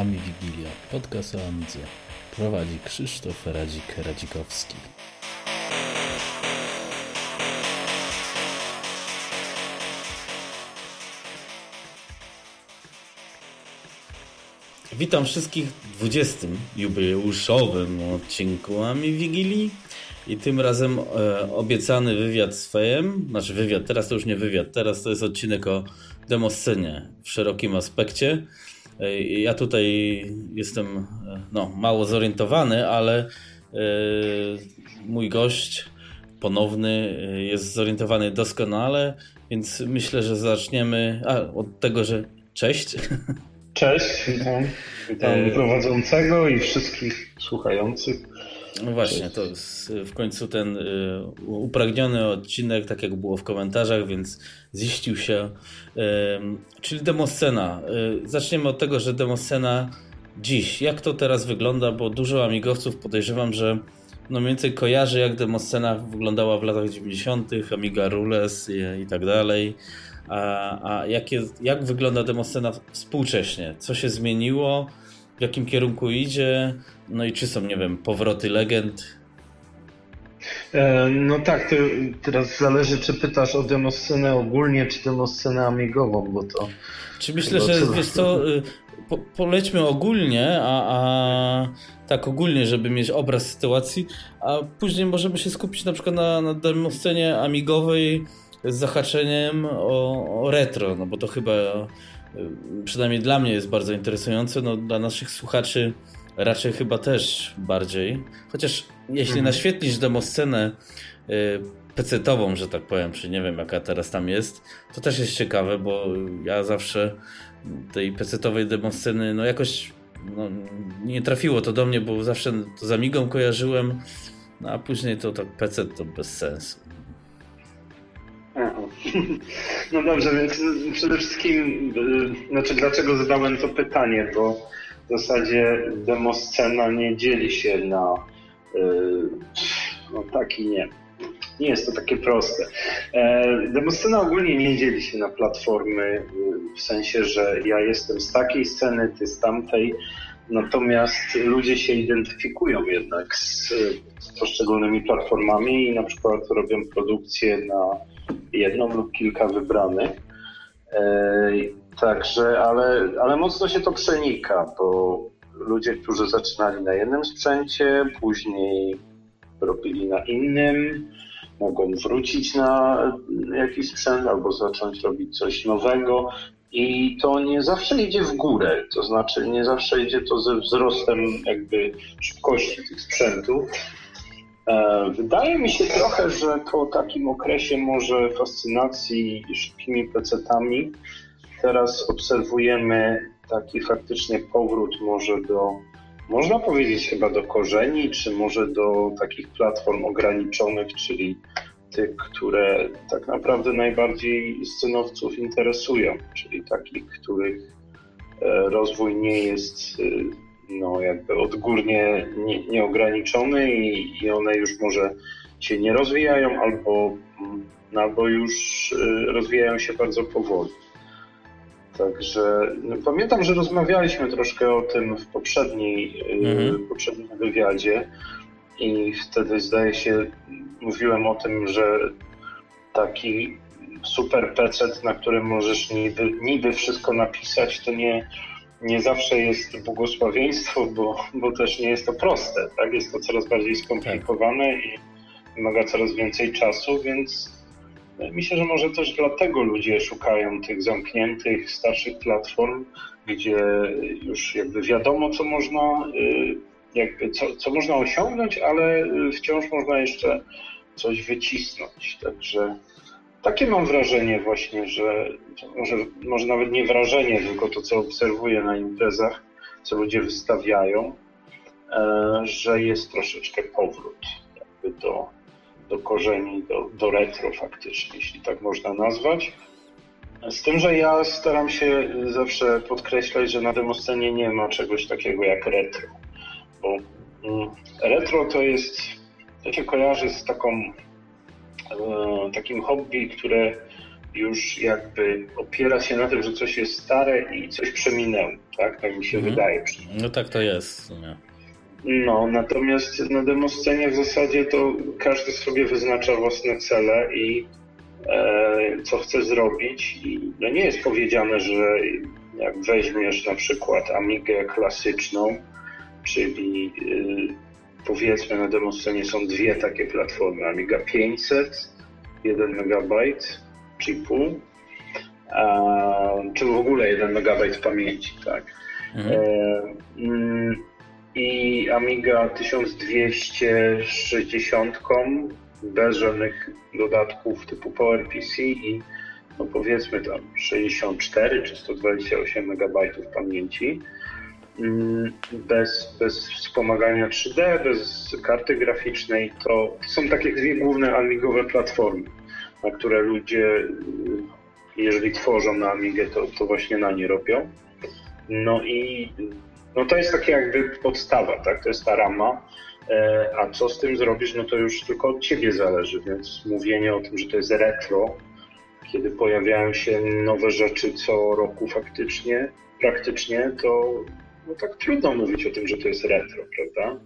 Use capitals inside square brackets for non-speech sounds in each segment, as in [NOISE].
Ami Wigilia, podcast o Amidze. Prowadzi Krzysztof Radzik-Radzikowski. Witam wszystkich w 20. jubileuszowym odcinku Ami Wigilii. I tym razem e, obiecany wywiad z Fejem, znaczy wywiad, teraz to już nie wywiad, teraz to jest odcinek o demoscenie w szerokim aspekcie. E, ja tutaj jestem e, no, mało zorientowany, ale e, mój gość ponowny e, jest zorientowany doskonale, więc myślę, że zaczniemy a, od tego, że cześć. Cześć, witam, witam prowadzącego i wszystkich słuchających. No właśnie, to jest w końcu ten y, upragniony odcinek, tak jak było w komentarzach, więc ziścił się. Czyli demoscena. Y, zaczniemy od tego, że demoscena dziś. Jak to teraz wygląda? Bo dużo amigowców podejrzewam, że no mniej więcej kojarzy jak demoscena wyglądała w latach 90., Amiga Rules i, i tak dalej. A, a jak, jest, jak wygląda demoscena współcześnie? Co się zmieniło? W jakim kierunku idzie, no i czy są, nie wiem, powroty legend. E, no tak, to teraz zależy, czy pytasz o demoscenę ogólnie, czy demoscenę amigową, bo to... Czy myślę, że wiesz co, y, po, polećmy ogólnie, a, a tak ogólnie, żeby mieć obraz sytuacji, a później możemy się skupić na przykład na, na demoscenie amigowej z zahaczeniem o, o retro, no bo to chyba przynajmniej dla mnie jest bardzo interesujące, no dla naszych słuchaczy raczej chyba też bardziej. Chociaż jeśli mhm. naświetlisz demoscenę y, pecetową, że tak powiem, czy nie wiem jaka teraz tam jest, to też jest ciekawe, bo ja zawsze tej pecetowej demosceny, no jakoś no, nie trafiło to do mnie, bo zawsze to z Amigą kojarzyłem, no a później to tak pecet to bez sensu. [LAUGHS] No dobrze, więc przede wszystkim, y, znaczy dlaczego zadałem to pytanie, bo w zasadzie demoscena nie dzieli się na y, no tak i nie. Nie jest to takie proste. E, demoscena ogólnie nie dzieli się na platformy y, w sensie, że ja jestem z takiej sceny, ty z tamtej. Natomiast ludzie się identyfikują jednak z, z poszczególnymi platformami i na przykład robią produkcję na jedną lub kilka wybranych. Także, ale, ale mocno się to przenika, bo ludzie, którzy zaczynali na jednym sprzęcie, później robili na innym, mogą wrócić na jakiś sprzęt albo zacząć robić coś nowego. I to nie zawsze idzie w górę, to znaczy nie zawsze idzie to ze wzrostem jakby szybkości tych sprzętów, wydaje mi się trochę, że po takim okresie może fascynacji szybkimi pecetami. Teraz obserwujemy taki faktycznie powrót może do, można powiedzieć chyba do korzeni, czy może do takich platform ograniczonych, czyli tych, które tak naprawdę najbardziej scenowców interesują, czyli takich, których e, rozwój nie jest e, no, jakby odgórnie nie, nieograniczony i, i one już może się nie rozwijają albo, no, albo już y, rozwijają się bardzo powoli. Także no, pamiętam, że rozmawialiśmy troszkę o tym w poprzedniej, y, mhm. poprzednim wywiadzie i wtedy zdaje się mówiłem o tym, że taki super PC, na którym możesz niby, niby wszystko napisać, to nie, nie zawsze jest błogosławieństwo, bo, bo też nie jest to proste. Tak? Jest to coraz bardziej skomplikowane tak. i wymaga coraz więcej czasu, więc myślę, że może też dlatego ludzie szukają tych zamkniętych, starszych platform, gdzie już jakby wiadomo, co można, y, jakby co, co można osiągnąć, ale wciąż można jeszcze coś wycisnąć. Także takie mam wrażenie właśnie, że może, może nawet nie wrażenie, tylko to, co obserwuję na imprezach, co ludzie wystawiają, e, że jest troszeczkę powrót jakby do, do korzeni, do, do retro faktycznie, jeśli tak można nazwać. Z tym, że ja staram się zawsze podkreślać, że na demoscenie nie ma czegoś takiego jak retro, bo mm, retro to jest, to się kojarzy z taką takim hobby, które już jakby opiera się na tym, że coś jest stare i coś przeminęło, tak? Tak mi się mhm. wydaje. No tak to jest. Nie? No, natomiast na demoscenie w zasadzie to każdy sobie wyznacza własne cele i e, co chce zrobić. I no nie jest powiedziane, że jak weźmiesz na przykład Amigę klasyczną, czyli y, powiedzmy na demoscenie są dwie takie platformy, Amiga 500, 1 MB czy pół, czy w ogóle 1 MB pamięci, tak. Mhm. E, mm, I Amiga 1260 bez żadnych dodatków typu PowerPC i no powiedzmy tam 64 czy 128 MB pamięci. Mm, bez, bez wspomagania 3D, bez karty graficznej, to są takie dwie główne amigowe platformy, na które ludzie, jeżeli tworzą na Amigę, to, to właśnie na nie robią. No i no to jest takie jakby podstawa, tak? To jest ta rama. E, a co z tym zrobisz, no to już tylko od ciebie zależy, więc mówienie o tym, że to jest retro, kiedy pojawiają się nowe rzeczy co roku faktycznie, praktycznie, to no tak trudno mówić o tym, że to jest retro, prawda?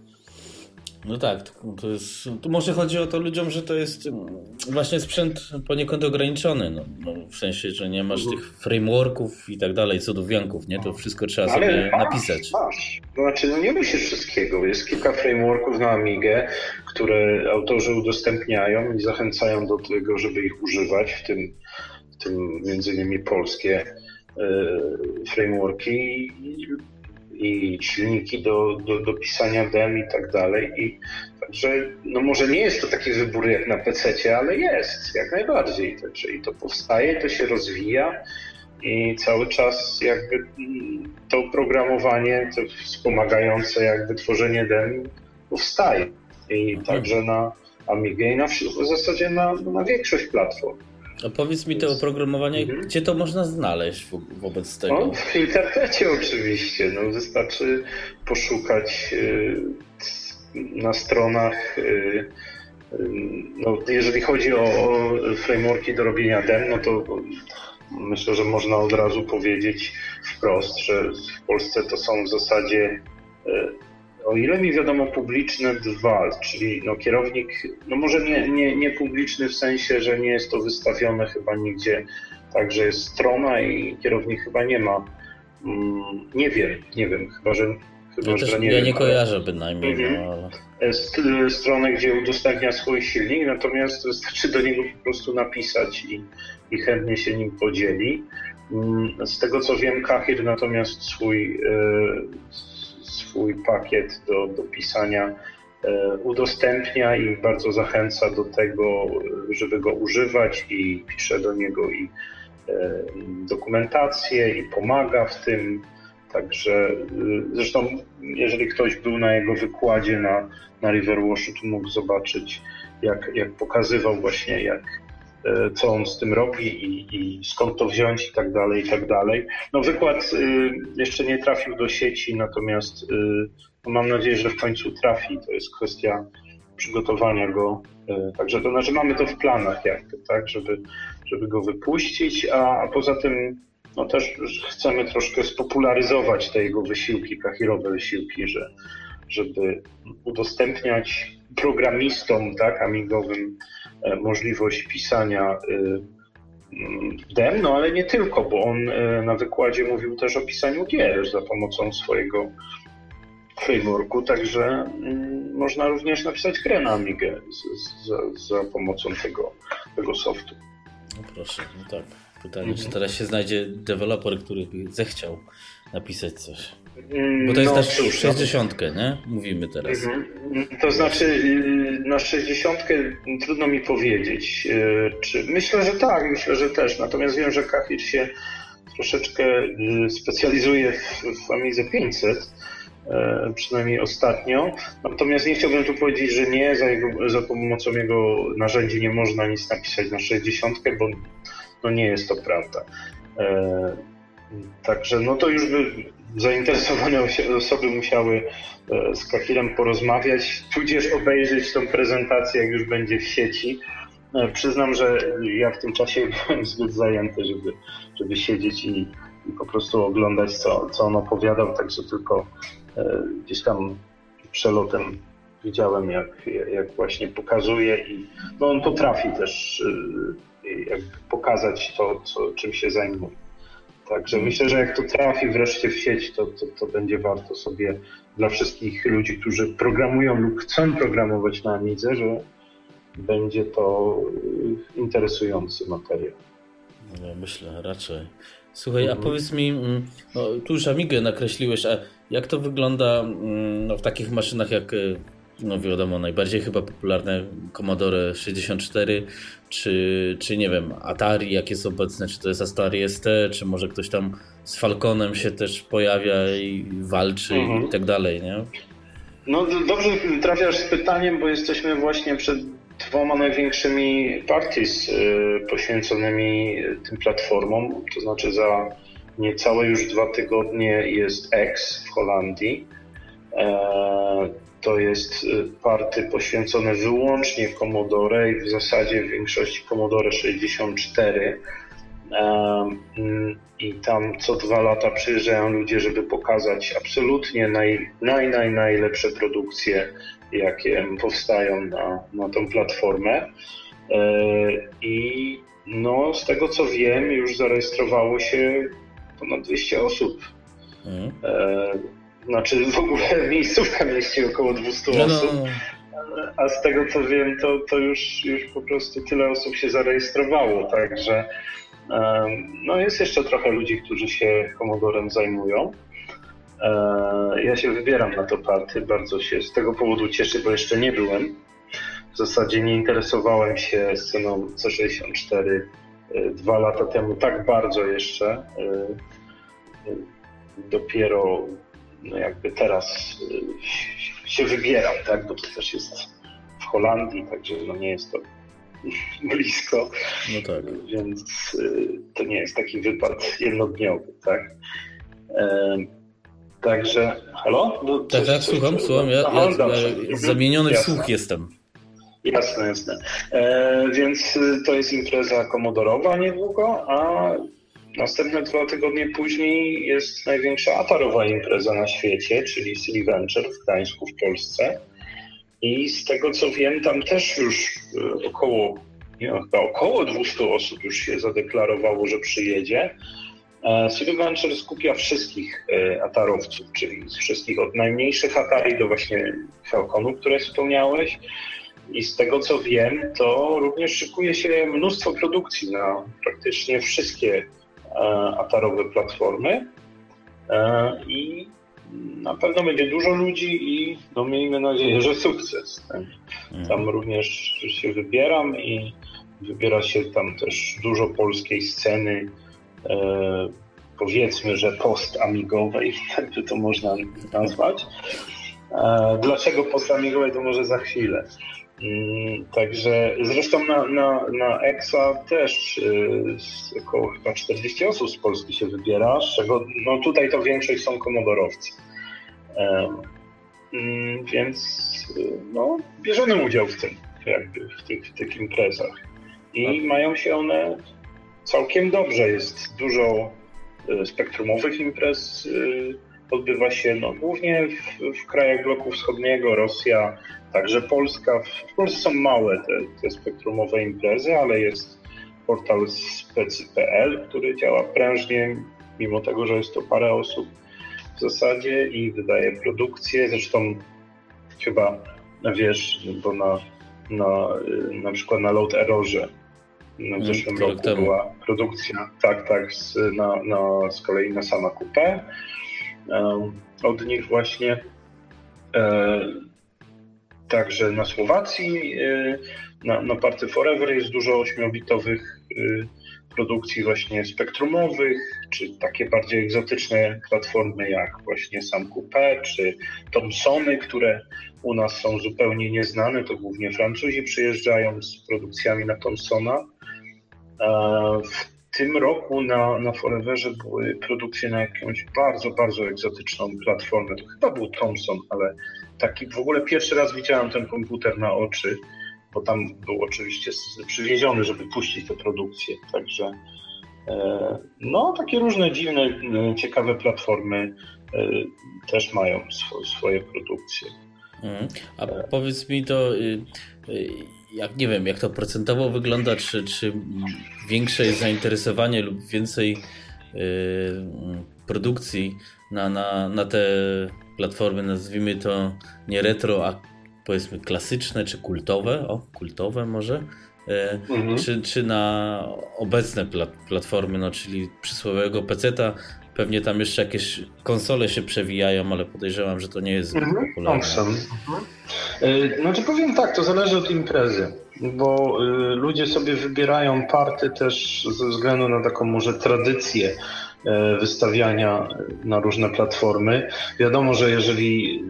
No tak, to jest. Tu może chodzi o to ludziom, że to jest mm, właśnie sprzęt poniekąd ograniczony. No, no w sensie, że nie masz tych frameworków i tak dalej, cudownianków, nie? To wszystko trzeba Ale sobie masz, napisać. Masz. To znaczy, no nie musisz wszystkiego. Jest kilka frameworków na Amigę, które autorzy udostępniają i zachęcają do tego, żeby ich używać, w tym, w tym między innymi polskie y, frameworki i silniki do, do, do pisania dem i tak dalej. I także, no może nie jest to taki wybór jak na PC, ale jest, jak najbardziej. Także i to powstaje, to się rozwija i cały czas jakby to oprogramowanie, to wspomagające jakby tworzenie dem powstaje. I także na Amigę i na, w zasadzie na, na większość platform. A powiedz mi to oprogramowanie, mhm. gdzie to można znaleźć wo wobec tego? No, w internecie oczywiście. No, wystarczy poszukać y, na stronach. Y, y, no, jeżeli chodzi o, o frameworki do robienia dem, no to myślę, że można od razu powiedzieć wprost, że w Polsce to są w zasadzie o ile mi wiadomo, publiczne dwa, czyli no, kierownik, no może nie, nie, nie publiczny w sensie, że nie jest to wystawione chyba nigdzie, także jest strona i kierownik chyba nie ma. Mm, nie wiem, nie wiem, chyba że. Chyba, ja, że nie, ja wiem, nie kojarzę ale... bynajmniej. No, mhm. ale... E, stronę, gdzie udostępnia swój silnik, natomiast wystarczy do niego po prostu napisać i, i chętnie się nim podzieli. Mm, z tego co wiem, Kahir natomiast swój e, swój pakiet do, do pisania e, udostępnia i bardzo zachęca do tego, żeby go używać i pisze do niego i e, dokumentację i pomaga w tym. Także e, zresztą, jeżeli ktoś był na jego wykładzie na, na Riverwashu, to mógł zobaczyć, jak, jak pokazywał właśnie, jak, co on z tym robi i, i, skąd to wziąć i tak dalej, i tak dalej. No wykład y, jeszcze nie trafił do sieci, natomiast y, no mam nadzieję, że w końcu trafi. To jest kwestia przygotowania go. Y, także to znaczy mamy to w planach jakby, tak, żeby, żeby go wypuścić, a, a poza tym no też chcemy troszkę spopularyzować te jego wysiłki, kahirowe wysiłki, że, żeby udostępniać programistom, tak, amigowym E, możliwość pisania e, mm, dem, no ale nie tylko, bo on e, na wykładzie mówił też o pisaniu gier za pomocą swojego frameworku, także mm, można również napisać grę na Amigę za, za pomocą tego, tego softu. No proszę, no tak. Pytanie, mhm. czy teraz się znajdzie deweloper, który by zechciał napisać coś. Mm, Bo to jest no, cóż, 60, no. nie? Mówimy teraz. Mhm. To znaczy, y, na 60 trudno mi powiedzieć. Y, czy... Myślę, że tak, myślę, że też. Natomiast wiem, że Kahir się troszeczkę specjalizuje w, w Amizę 500 przynajmniej ostatnio. Natomiast nie chciałbym tu powiedzieć, że nie, za, jego, za pomocą jego narzędzi nie można nic napisać na 60, bo no nie jest to prawda. Także no to już by zainteresowane osoby musiały e, z Kahirem porozmawiać, tudzież obejrzeć tą prezentację, jak już będzie w sieci. No, przyznam, że ja w tym czasie [LAUGHS] byłem zbyt zajęty, żeby, żeby siedzieć i, i po prostu oglądać, co, co on opowiadał, także tylko e, gdzieś tam przelotem widziałem, jak, jak właśnie pokazuje i no on potrafi też e, jak pokazać to, co, czym się zajmuje. Także myślę, że jak to trafi wreszcie w sieć, to, to, to będzie warto sobie dla wszystkich ludzi, którzy programują lub chcą programować na Amidze, że będzie to interesujący materiał. No, myślę, raczej. Słuchaj, a mhm. powiedz mi, mm, no, tu już Amigę nakreśliłeś, a jak to wygląda mm, no, w takich maszynach jak y, no wiadomo, najbardziej chyba popularne Commodore 64, czy, czy nie wiem, Atari, jak jest obecne, czy to jest Atari ST, czy może ktoś tam z Falconem się też pojawia i walczy mhm. i tak dalej, nie? No dobrze trafiasz z pytaniem, bo jesteśmy właśnie przed dwoma największymi parties y, poświęconymi tym platformom, to znaczy za niecałe już dwa tygodnie jest X w Holandii. E, to jest y, party poświęcone wyłącznie Commodore i w zasadzie w większości Commodore 64. Mm, I tam co dwa lata przyjeżdżają ludzie, żeby pokazać absolutnie naj, naj, naj, najlepsze produkcje, jakie powstają na, na tą platformę. E, I no, z tego co wiem, już zarejestrowało się ponad 200 osób. Mhm. Znaczy w ogóle miejscówka mieści około 200 no, no, osób. No. A z tego co wiem, to, to już, już po prostu tyle osób się zarejestrowało, także no jest jeszcze trochę ludzi, którzy się Commodorem zajmują. E, ja się wybieram na to party, bardzo się z tego powodu cieszę, bo jeszcze nie byłem. W zasadzie nie interesowałem się sceną C64 e, dwa lata temu tak bardzo jeszcze. E, dopiero no jakby teraz y, się wybieram, tak, bo to też jest w Holandii, także no nie jest to [LAUGHS] blisko, no tak. więc y, to nie jest taki wypad jednodniowy, tak. Także, halo? No, tak, tak, słucham, słucham, ja, ja, ja zamieniony jasne. słuch jestem. Jasne, jasne. E, więc y, to jest impreza komodorowa niedługo, a Następne dwa tygodnie później jest największa atarowa impreza na świecie, czyli Silly Venture w Gdańsku w Polsce. I z tego co wiem, tam też już e, około, nie, około 200 osób już się zadeklarowało, że przyjedzie. Silly Venture skupia wszystkich e, atarowców, czyli z wszystkich od najmniejszych atari do właśnie Falconu, które wspomniałeś. I z tego co wiem, to również szykuje się mnóstwo produkcji na praktycznie wszystkie E, atarowe platformy e, i na pewno będzie dużo ludzi i no miejmy nadzieję, że sukces. Tak? Mhm. Tam również się wybieram i wybiera się tam też dużo polskiej sceny, e, powiedzmy, że post-amigowej, [LAUGHS] jakby to można nazwać. Dlaczego post-amigowej, to może za chwilę. Mm, także zresztą na, na, na EXA też y, około chyba 40 osób z Polski się wybiera, z czego no tutaj to większość są komodorowcy. Mm, więc y, no, bierzemy udział w tym, jakby w tych, w tych imprezach. I tak. mają się one całkiem dobrze. Jest dużo y, spektrumowych imprez odbywa się no, głównie w, w krajach bloku wschodniego, Rosja, także Polska. W Polsce są małe te, te spektrumowe imprezy, ale jest portal specy.pl, który działa prężnie, mimo tego, że jest to parę osób w zasadzie i wydaje produkcje. Zresztą chyba wiesz, bo na, na, na przykład na Load Errorze w mm, zeszłym roku była produkcja, tak, tak, z, na, na, z kolei na sama kupę od nich właśnie. E, także na Słowacji, e, na, na Party Forever jest dużo ośmiobitowych e, produkcji właśnie spektrumowych, czy takie bardziej egzotyczne platformy jak właśnie sam Coupé, czy Thomsony, które u nas są zupełnie nieznane, to głównie Francuzi przyjeżdżają z produkcjami na Thomsona. Tym roku na, na Foreverze były produkcje na jakąś bardzo, bardzo egzotyczną platformę. To chyba był Thomson, ale taki w ogóle pierwszy raz widziałem ten komputer na oczy. bo tam był oczywiście przywieziony, żeby puścić tę produkcję. Także e, no, takie różne dziwne, e, ciekawe platformy też mają swoje produkcje. Mhm. A powiedz mi to, y, y, jak nie wiem, jak to procentowo wygląda, czy, czy większe jest zainteresowanie lub więcej y, produkcji na, na, na te platformy, nazwijmy to nie retro, a powiedzmy klasyczne czy kultowe, o kultowe może, mhm. czy, czy na obecne platformy, no czyli przysłowiowego PC-ta, Pewnie tam jeszcze jakieś konsole się przewijają, ale podejrzewam, że to nie jest mhm, popularne. Owszem. Mhm. Znaczy powiem tak, to zależy od imprezy, bo y, ludzie sobie wybierają party też ze względu na taką może tradycję e, wystawiania na różne platformy. Wiadomo, że jeżeli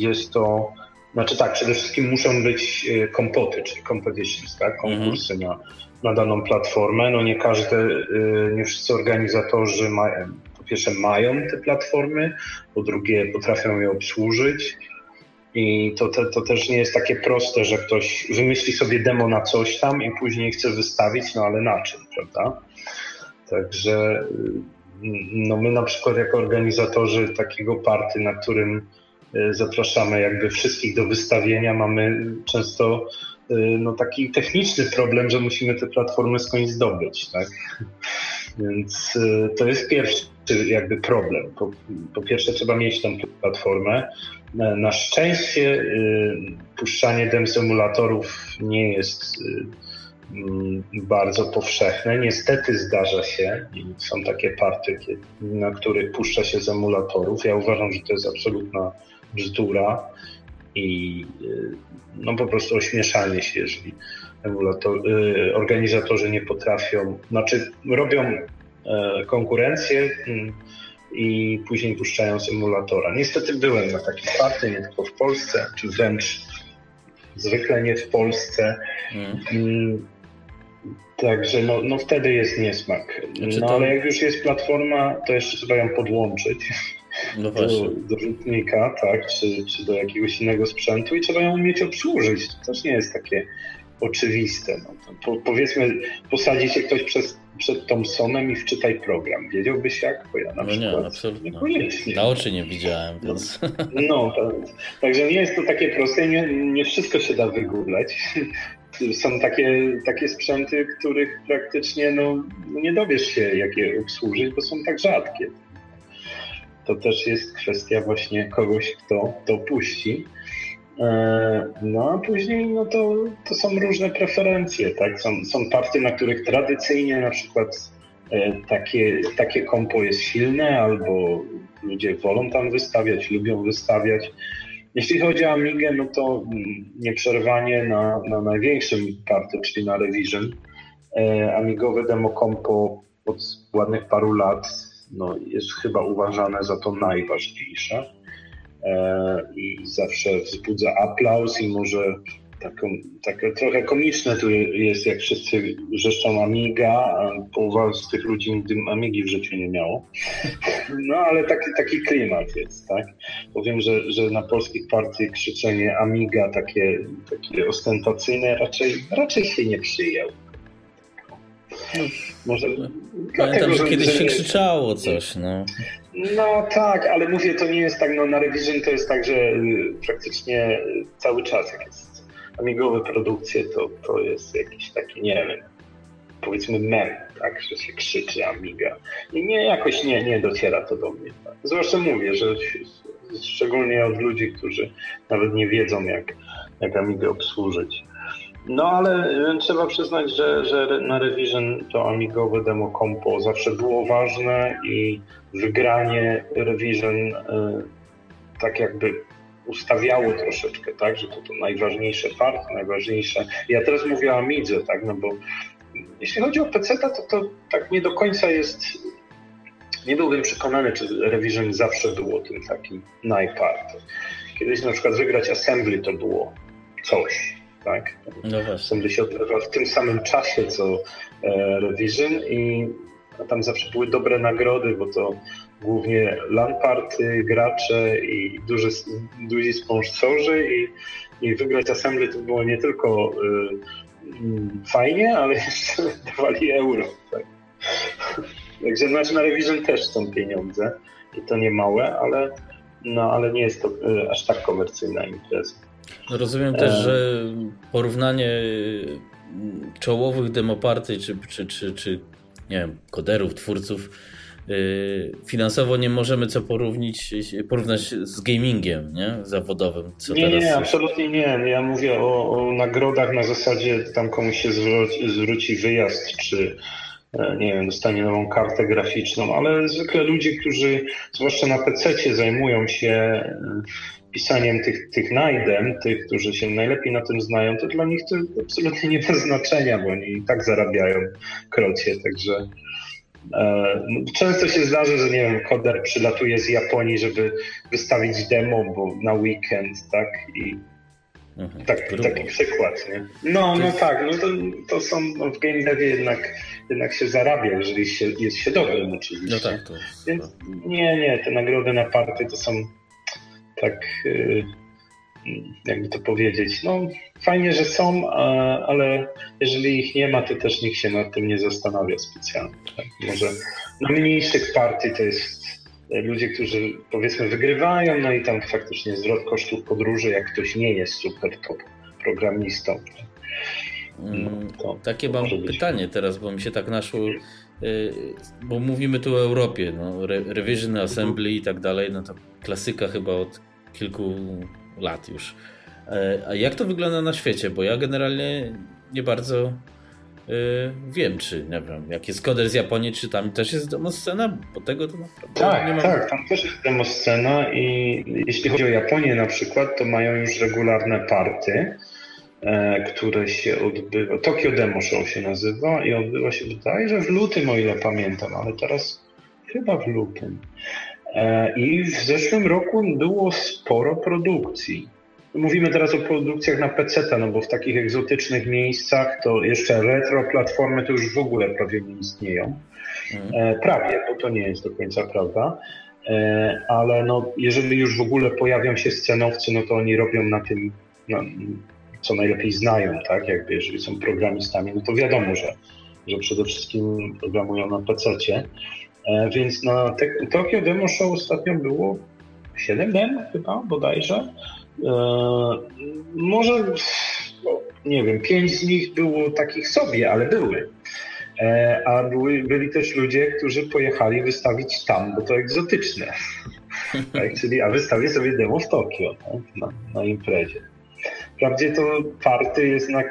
jest to znaczy tak, przede wszystkim muszą być kompoty, czyli competitions, tak? konkursy mhm. na, na daną platformę. No nie każdy, nie wszyscy organizatorzy mają, pierwsze mają te platformy, po drugie potrafią je obsłużyć. I to, to, to też nie jest takie proste, że ktoś wymyśli sobie demo na coś tam i później chce wystawić, no ale na czym, prawda? Także no my na przykład jako organizatorzy takiego party, na którym e, zapraszamy jakby wszystkich do wystawienia, mamy często e, no, taki techniczny problem, że musimy te platformy skądś zdobyć, tak? Więc e, to jest pierwszy jakby problem. Po, po pierwsze trzeba mieć tą platformę. Na szczęście y, puszczanie dem symulatorów nie jest y, mm, bardzo powszechne. Niestety zdarza się są takie partie, na których puszcza się z emulatorów. Ja uważam, że to jest absolutna bzdura i y, no po prostu ośmieszanie się, jeżeli emulator, organizatorzy nie potrafią, znaczy robią E, konkurencję mm, i później puszczają symulatora. Niestety byłem na takich party, nie tylko w Polsce, czy wręcz zwykle nie w Polsce. Hmm. Także no, no wtedy jest niesmak. Znaczy no to... ale jak już jest platforma, to jeszcze trzeba ją podłączyć. No do, do rzutnika, tak, czy, czy do jakiegoś innego sprzętu i trzeba ją umieć obsłużyć. To też nie jest takie oczywiste. No, po, powiedzmy, posadzi się ktoś przez, przed Thompsonem i wczytaj program. Wiedziałbyś jak? Bo ja na no przykład nie, absolutnie. Niekoniecznie. Na oczy nie widziałem, więc... No, no tak. także nie jest to takie proste, nie, nie wszystko się da wygooglać. [LAUGHS] Są takie, takie sprzęty, których praktycznie no, nie dowiesz się, jak je obsłużyć, bo są tak rzadkie. To też jest kwestia właśnie kogoś, kto to puści. E, no a później no to, to są różne preferencje, tak? Są, są partie, na których tradycyjnie na przykład e, takie, takie kompo jest silne, albo ludzie wolą tam wystawiać, lubią wystawiać. Jeśli chodzi o Amigę, no to mm, nieprzerwanie na, na największym party, czyli na Revision, e, Amigowe demo kompo od ładnych paru lat no, jest chyba uważane za to najważniejsze. E, i zawsze wzbudza aplauz i może taką, takie trochę komiczne tu jest, jak wszyscy wrzeszczą Amiga, a połowa z tych ludzi nigdy Amigi w życiu nie miało. [LAUGHS] No ale taki, taki klimat jest, tak? Powiem, że, że na polskich partii krzyczenie Amiga takie, takie ostentacyjne raczej, raczej się nie przyjęło. Może Pamiętam, że kiedyś się krzyczało coś, no. No tak, ale mówię, to nie jest tak, no na Revision to jest tak, że y, praktycznie cały czas, jak jest amigowe produkcje, to, to jest jakiś taki, nie wiem, powiedzmy mem, tak, że się krzyczy Amiga. I nie, jakoś nie, nie dociera to do mnie. Tak. Zwłaszcza mówię, że szczególnie od ludzi, którzy nawet nie wiedzą, jak, jak Amigę obsłużyć. No ale y, trzeba przyznać, że, że na Revision to amigowe demo compo zawsze było ważne i wygranie Revision y, tak jakby ustawiało troszeczkę, tak, że to, to najważniejsze partie, najważniejsze. Ja teraz mówię o Amidze, tak, no bo jeśli chodzi o PC, to, to tak nie do końca jest. Nie byłbym przekonany, czy Revision zawsze było tym takim najpart. Kiedyś na przykład wygrać Assembly to było coś tak? No właśnie. się odbywa w tym samym czasie co e, Revision i tam zawsze były dobre nagrody, bo to głównie lamparty, gracze i duży, duzi sponsorzy i, i wygrać Assembly to było nie tylko y, fajnie, ale [LAUGHS] jeszcze dawali euro. Tak. Także znaczy na Revision też są pieniądze i to nie małe, ale, no, ale nie jest to y, aż tak komercyjna impreza. No rozumiem też, e... że porównanie y, czołowych demoparty czy, czy, czy, czy nie wiem, koderów, twórców y, finansowo nie możemy co porównać, porównać z gamingiem nie? zawodowym. Co nie, teraz... nie, absolutnie nie. Ja mówię o, o nagrodach na zasadzie tam komuś się zwróci, zwróci wyjazd, czy E, nie wiem, dostanie nową kartę graficzną, ale zwykle ludzie, którzy zwłaszcza na PC zajmują się pisaniem tych, tych najdem, tych, którzy się najlepiej na tym znają, to dla nich to absolutnie nie ma znaczenia, bo oni i tak zarabiają krocie, także e, no, Często się zdarza, że nie wiem, koder przylatuje z Japonii, żeby wystawić demo bo na weekend, tak? I Mhm. Tak, taki przykład, nie? No, no tak, no to, to są no w game devie jednak, jednak się zarabia, jeżeli się, jest się dobrym oczywiście. No tak, to... Więc nie, nie, te nagrody na party to są tak, y, jakby to powiedzieć, no fajnie, że są, ale jeżeli ich nie ma, to też nikt się nad tym nie zastanawia specjalnie. Tak? Może na mniejszych party to jest ludzie, którzy powiedzmy wygrywają, no i tam faktycznie zwrot kosztów podróży, jak ktoś nie jest super top programistą. Mm, takie mam pytanie teraz, bo mi się tak naszło, bo mówimy tu o Europie, no, Revision Assembly i tak dalej, no to klasyka chyba od kilku lat już. E, a jak to wygląda na świecie? Bo ja generalnie nie bardzo Yy, wiem, czy nie wiem, jak jest koder z Japonii, czy tam też jest demoscena, bo tego to naprawdę tak, nie mam. Tak, tam też jest demoscena i jeśli chodzi o Japonię na przykład, to mają już regularne party, które się odbywa, Tokyo Demo Show się nazywa i odbywa się że w lutym, o ile pamiętam, ale teraz chyba w lutym. E, I w zeszłym roku było sporo produkcji. Mówimy teraz o produkcjach na PC, no bo w takich egzotycznych miejscach to jeszcze retro platformy to już w ogóle prawie nie istnieją. E, prawie, bo to nie jest do końca prawda. E, ale no, jeżeli już w ogóle pojawią się scenowcy, no to oni robią na tym, co najlepiej znają, tak? Jakby jeżeli są programistami, no to wiadomo, że, że przede wszystkim programują na PC. E, więc na te, Tokyo Demo Show ostatnio było 7 dem chyba bodajże. E, może, no, nie wiem, pięć z nich było takich sobie, ale były. E, a były, byli też ludzie, którzy pojechali wystawić tam, bo to egzotyczne. [LAUGHS] tak, czyli, a wystawię sobie demo w Tokio tak, na, na imprezie. Wprawdzie to party jest na,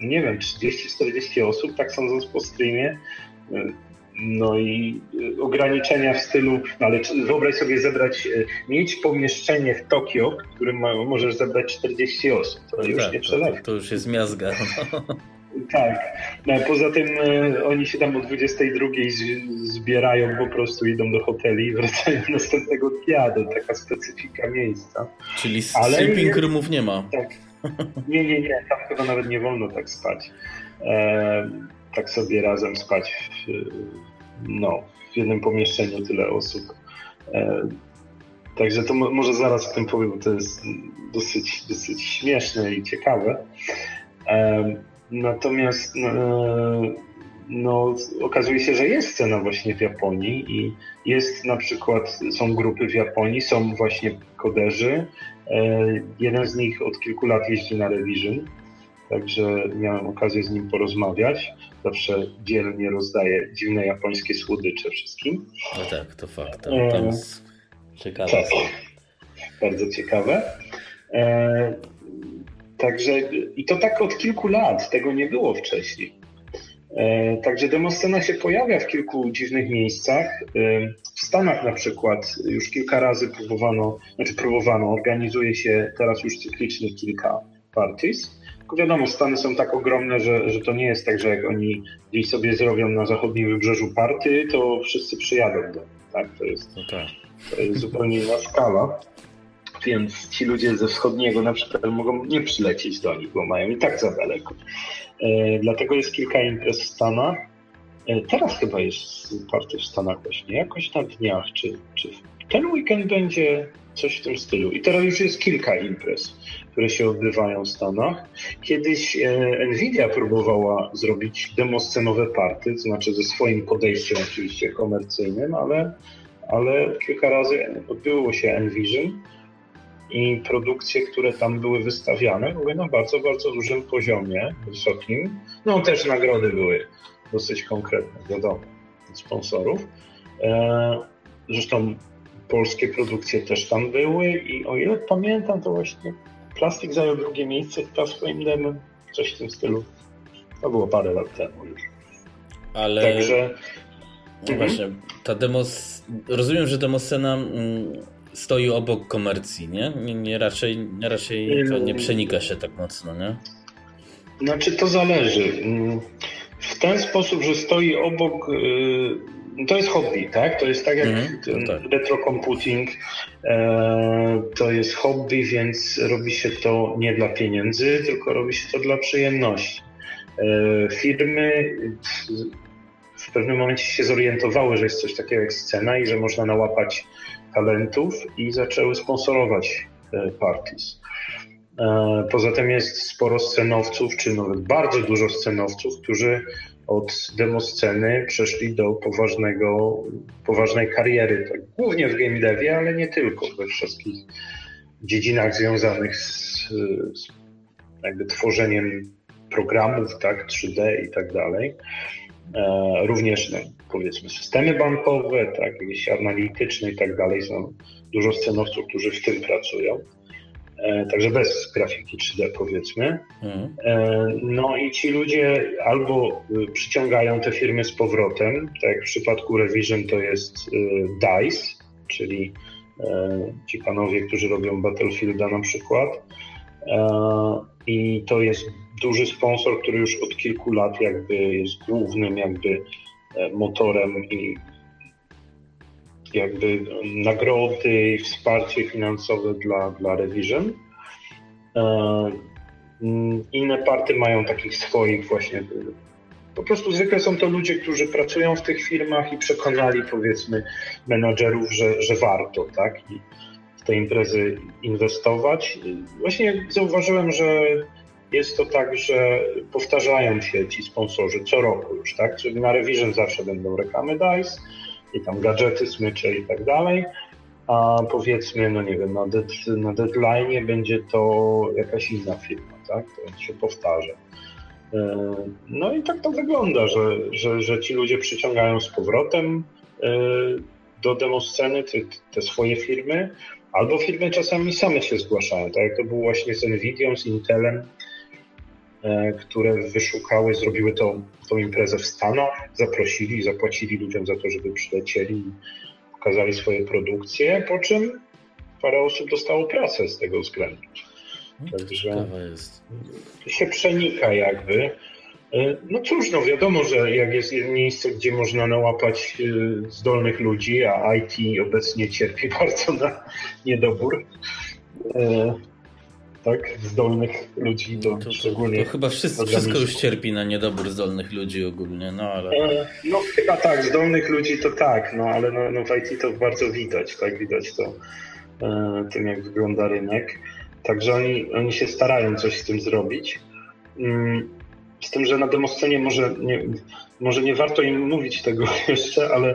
nie wiem, 30-40 osób, tak sądząc po streamie. No i y, ograniczenia w stylu, no ale wyobraź sobie zebrać, y, mieć pomieszczenie w Tokio, w którym możesz zebrać 40 osób. To no już tak, nie przelewa. To, to, już jest miazga. Tak. No, poza tym y, oni się tam o 22 zbierają, po prostu idą do hoteli i wracają [LAUGHS] następnego dnia. To taka specyfika miejsca. Czyli ale sleeping roomów nie ma. Tak. Nie, nie, nie. Tam chyba nawet nie wolno tak spać. E, tak sobie razem spać w, no, w jednym pomieszczeniu tyle osób. E, także to może zaraz o tym powiem, bo to jest dosyć, dosyć śmieszne i ciekawe. E, natomiast e, no, okazuje się, że jest scena właśnie w Japonii i jest na przykład, są grupy w Japonii, są właśnie koderzy. Jeden z nich od kilku lat jeździ na Revision także miałem okazję z nim porozmawiać. Zawsze dzielnie rozdaje dziwne japońskie słodycze wszystkim. No tak, to fakt. Tam, tam jest ciekawe. Tak, bardzo ciekawe. Także i to tak od kilku lat, tego nie było wcześniej. E, także demoscena się pojawia w kilku dziwnych miejscach. E, w Stanach na przykład już kilka razy próbowano, znaczy próbowano, organizuje się teraz już cyklicznie kilka parties. Tylko wiadomo, Stany są tak ogromne, że, że to nie jest tak, że jak oni gdzieś sobie zrobią na zachodnim wybrzeżu party, to wszyscy przyjadą do tak? To jest, no tak. to jest zupełnie inna skala. Więc ci ludzie ze wschodniego na przykład mogą nie przylecieć do nich, bo mają i tak za daleko. E, dlatego jest kilka imprez w Stanach. E, teraz chyba jest party w Stanach właśnie, jakoś na dniach, czy, czy ten weekend będzie coś w tym stylu. I teraz już jest kilka imprez, które się odbywają w Stanach. Kiedyś e, Nvidia próbowała zrobić demoscenowe party, to znaczy ze swoim podejściem oczywiście komercyjnym, ale, ale kilka razy odbyło się Envision i produkcje, które tam były wystawiane, były na bardzo, bardzo dużym poziomie, wysokim. No też nagrody były dosyć konkretne, wiadomo, od sponsorów. E, zresztą polskie produkcje też tam były i o ile pamiętam, to właśnie Plastik zajął drugie miejsce chyba swoim demem, coś w tym stylu. To było parę lat temu już. Ale... Także... No mhm. właśnie, ta demos... Rozumiem, że demoscena mm, stoi obok komercji, nie? Nie, nie raczej, nie, raczej to nie przenika się tak mocno, nie? Znaczy to zależy. W ten sposób, że stoi obok y, to jest hobby, tak? To jest tak jak mm, tak. retro computing, e, to jest hobby, więc robi się to nie dla pieniędzy, tylko robi się to dla przyjemności. E, firmy w pewnym momencie się zorientowały, że jest coś takiego jak scena i że można nałapać talentów i zaczęły sponsorować e, parties. E, poza tym jest sporo scenowców, czy nawet bardzo dużo scenowców, którzy od demosceny przeszli do poważnego, poważnej kariery, tak, głównie w game devie, ale nie tylko, we wszystkich dziedzinach związanych z, z jakby tworzeniem programów, tak, 3D i tak dalej. E, również no, powiedzmy systemy bankowe, tak, jakieś analityczne i tak dalej. Są dużo scenowców, którzy w tym pracują. E, także bez grafiki 3D powiedzmy. Mhm. E, no i ci ludzie albo y, przyciągają te firmy z powrotem, tak jak w przypadku Revision to jest y, DICE, czyli e, ci panowie, którzy robią Battlefielda na przykład. I to jest duży sponsor, który już od kilku lat jakby jest głównym jakby motorem i jakby nagrody i wsparcie finansowe dla, dla Revision. E, mm, inne party mają takich swoich właśnie. Po prostu zwykle są to ludzie, którzy pracują w tych firmach i przekonali powiedzmy menadżerów, że, że warto, tak? I w te imprezy inwestować. Właśnie zauważyłem, że jest to tak, że powtarzają się ci sponsorzy co roku już, tak? Czyli na Revision zawsze będą reklamy DICE, i tam gadżety, smycze i tak dalej. A powiedzmy, no nie wiem, na, dead, na deadline będzie to jakaś inna firma, tak? To się powtarza. E, no i tak to wygląda, że, że, że ci ludzie przyciągają z powrotem e, do demosceny te, te swoje firmy, albo firmy czasami same się zgłaszają, tak jak to było właśnie z Nvidią, z Intelem, które wyszukały, zrobiły tą, tą imprezę w Stanach, zaprosili, zapłacili ludziom za to, żeby przylecieli i pokazali swoje produkcje, po czym parę osób dostało pracę z tego względu. No, Także się przenika jakby. E, no cóż, no wiadomo, że jak jest miejsce, gdzie można nałapać e, zdolnych ludzi, a IT obecnie cierpi [LAUGHS] bardzo na niedobór, tak? Zdolnych ludzi, do, to, szczególnie... To chyba wszystko, wszystko już cierpi na niedobór zdolnych ludzi ogólnie, no ale... E, no chyba tak, zdolnych ludzi to tak, no ale no, no w IT to bardzo widać, tak? Widać to e, tym, jak wygląda rynek. Także oni, oni się starają coś z tym zrobić. Mm, z tym, że na demoscenie może nie, może nie warto im mówić tego [LAUGHS] jeszcze, ale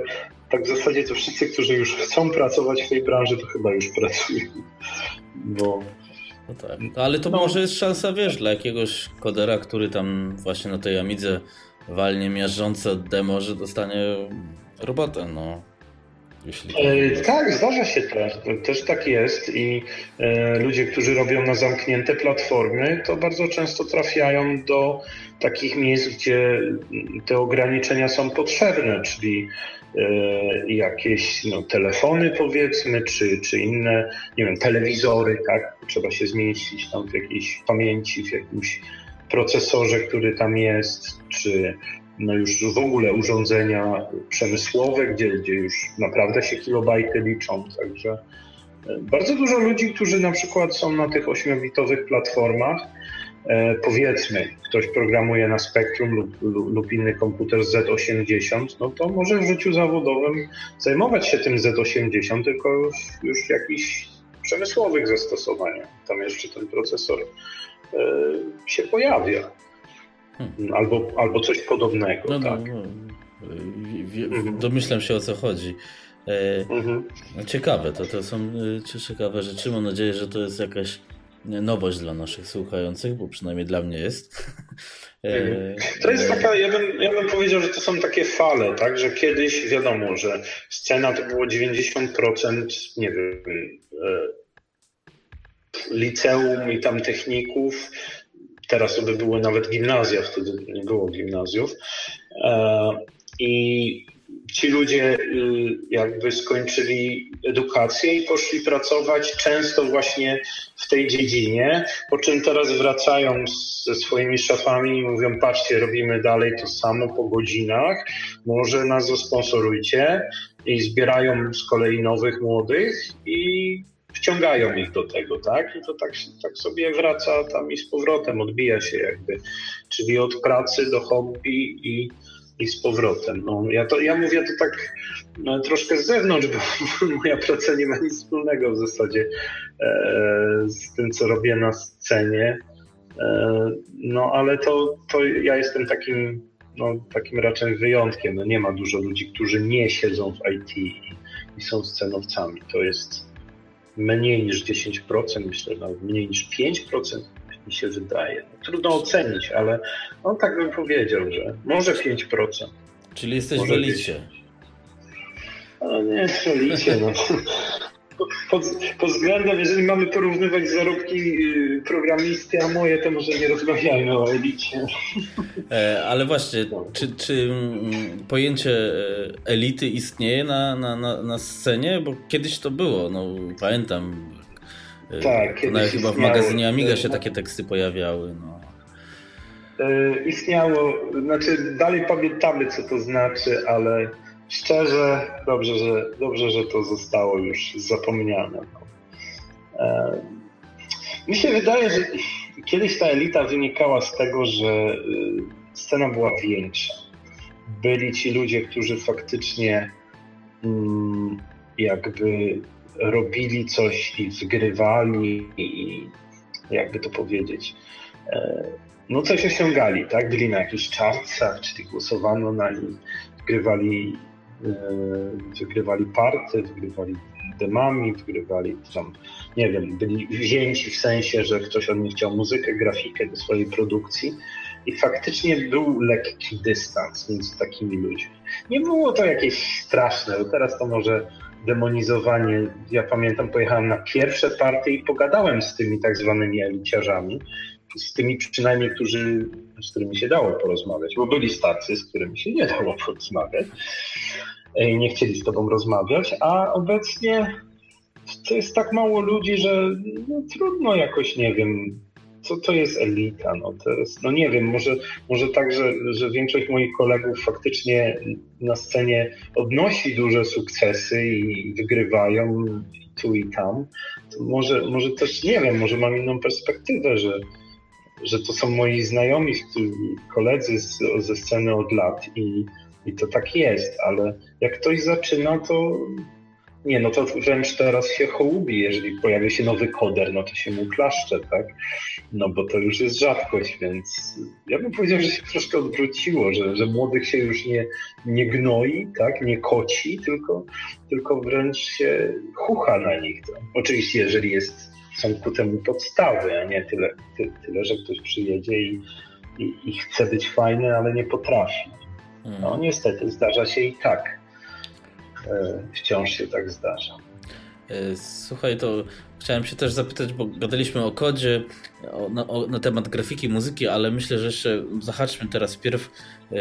tak w zasadzie to wszyscy, którzy już chcą pracować w tej branży, to chyba już pracują. Bo no tak. No, ale to no. może jest szansa, wiesz, dla jakiegoś kodera, który tam właśnie na tej Amidze walnie miażdżące demo, że dostanie robotę, no. Jeśli... E, tak, zdarza się też. Też tak jest i e, ludzie, którzy robią na zamknięte platformy, to bardzo często trafiają do takich miejsc, gdzie te ograniczenia są potrzebne, czyli jakieś no, telefony powiedzmy, czy, czy inne, nie wiem, telewizory, tak? Trzeba się zmieścić tam w jakiejś pamięci, w jakimś procesorze, który tam jest, czy no już w ogóle urządzenia przemysłowe, gdzie, gdzie już naprawdę się kilobajty liczą, także e, bardzo dużo ludzi, którzy na przykład są na tych 8-bitowych platformach, e, powiedzmy, ktoś programuje na Spectrum lub, lub, inny komputer Z80, no to może w życiu zawodowym zajmować się tym Z80, tylko już, już jakichś przemysłowych zastosowaniach. Tam jeszcze ten procesor e, się pojawia. Hmm. Albo, albo coś podobnego. No, no tak. no, no. Domyślam się o co chodzi. E, mhm. Ciekawe, to, to są e, ciekawe rzeczy. Mam nadzieję, że to jest jakaś nowość dla naszych słuchających, bo przynajmniej dla mnie jest. [LAUGHS] E, mhm. To jest taka, ja bym, ja bym powiedział, że to są takie fale, tak, że kiedyś wiadomo, że scena to było 90%, nie wiem, liceum i tam techników, teraz to by były nawet gimnazja, wtedy nie było gimnazjów. I ci ludzie y, jakby skończyli edukację i poszli pracować często właśnie w tej dziedzinie, po czym teraz wracają ze swoimi szafami i mówią, patrzcie, robimy dalej to samo po godzinach, może nas zasponsorujcie i zbierają z kolei nowych młodych i wciągają ich do tego, tak? I to tak, tak sobie wraca tam i z powrotem, odbija się jakby, czyli od pracy do hobby i i z powrotem. No, ja, to, ja mówię to tak no, troszkę z zewnątrz, bo moja praca nie ma nic wspólnego w zasadzie e, z tym, co robię na scenie. E, no ale to, to ja jestem takim, no, takim raczej wyjątkiem. No, nie ma dużo ludzi, którzy nie siedzą w IT i, i są scenowcami. To jest mniej niż 10%, myślę nawet mniej niż 5% mi się wydaje. Trudno ocenić, ale on tak bym powiedział, że może 5%. Czyli jesteś może w elicie. No nie, w elicie. No. Pod, pod, względem, jeżeli mamy porównywać zarobki y, programisty, a moje, to może nie rozmawiajmy o elicie. E, ale właśnie, czy, czy mm, pojęcie e, elity istnieje na, na, na, scenie? Bo kiedyś to było, no pamiętam tak, to nawet chyba w magazynie Amiga się takie teksty pojawiały. No. Yy, istniało, znaczy dalej pamiętamy co to znaczy, ale szczerze dobrze, że, dobrze, że to zostało już zapomniane. No. Yy, mi się wydaje, że kiedyś ta elita wynikała z tego, że scena była większa. Byli ci ludzie, którzy faktycznie mm, jakby robili coś i zgrywali i jakby to powiedzieć, e, no coś osiągali, tak? Byli na jakichś czarcach, czyli głosowano na nich, wygrywali, e, wygrywali party, wygrywali demami, wygrywali tam, nie wiem, byli wzięci w sensie, że ktoś od nich chciał muzykę, grafikę do swojej produkcji i faktycznie był lekki dystans między takimi ludźmi. Nie było to jakieś straszne, bo teraz to może demonizowanie. Ja pamiętam, pojechałem na pierwsze partie i pogadałem z tymi tak zwanymi eliciarzami, z tymi przynajmniej, którzy, z którymi się dało porozmawiać, bo byli stacy, z którymi się nie dało [LAUGHS] porozmawiać i nie chcieli z tobą rozmawiać, a obecnie to jest tak mało ludzi, że no, trudno jakoś, nie wiem, co to jest elita? No, to jest, no nie wiem, może, może tak, że, że większość moich kolegów faktycznie na scenie odnosi duże sukcesy i wygrywają tu i tam. To może, może też nie wiem, może mam inną perspektywę, że, że to są moi znajomi, koledzy z, ze sceny od lat i, i to tak jest, ale jak ktoś zaczyna, to nie, no to wręcz teraz się hołubi, jeżeli pojawi się nowy koder, no to się mu klaszcze, tak? No bo to już jest rzadkość, więc ja bym powiedział, że się troszkę odwróciło, że, że młodych się już nie, nie gnoi, tak? Nie koci, tylko, tylko wręcz się chucha na nich. To. Oczywiście, jeżeli jest, są ku temu podstawy, a nie tyle, ty, tyle że ktoś przyjedzie i, i, i chce być fajny, ale nie potrafi. No mm. niestety, zdarza się i tak. E, wciąż się tak zdarza. E, słuchaj, to chciałem się też zapytać, bo gadaliśmy o kodzie, o, na, o, na, temat grafiki, muzyki, ale myślę, że jeszcze zahaczmy teraz wpierw e,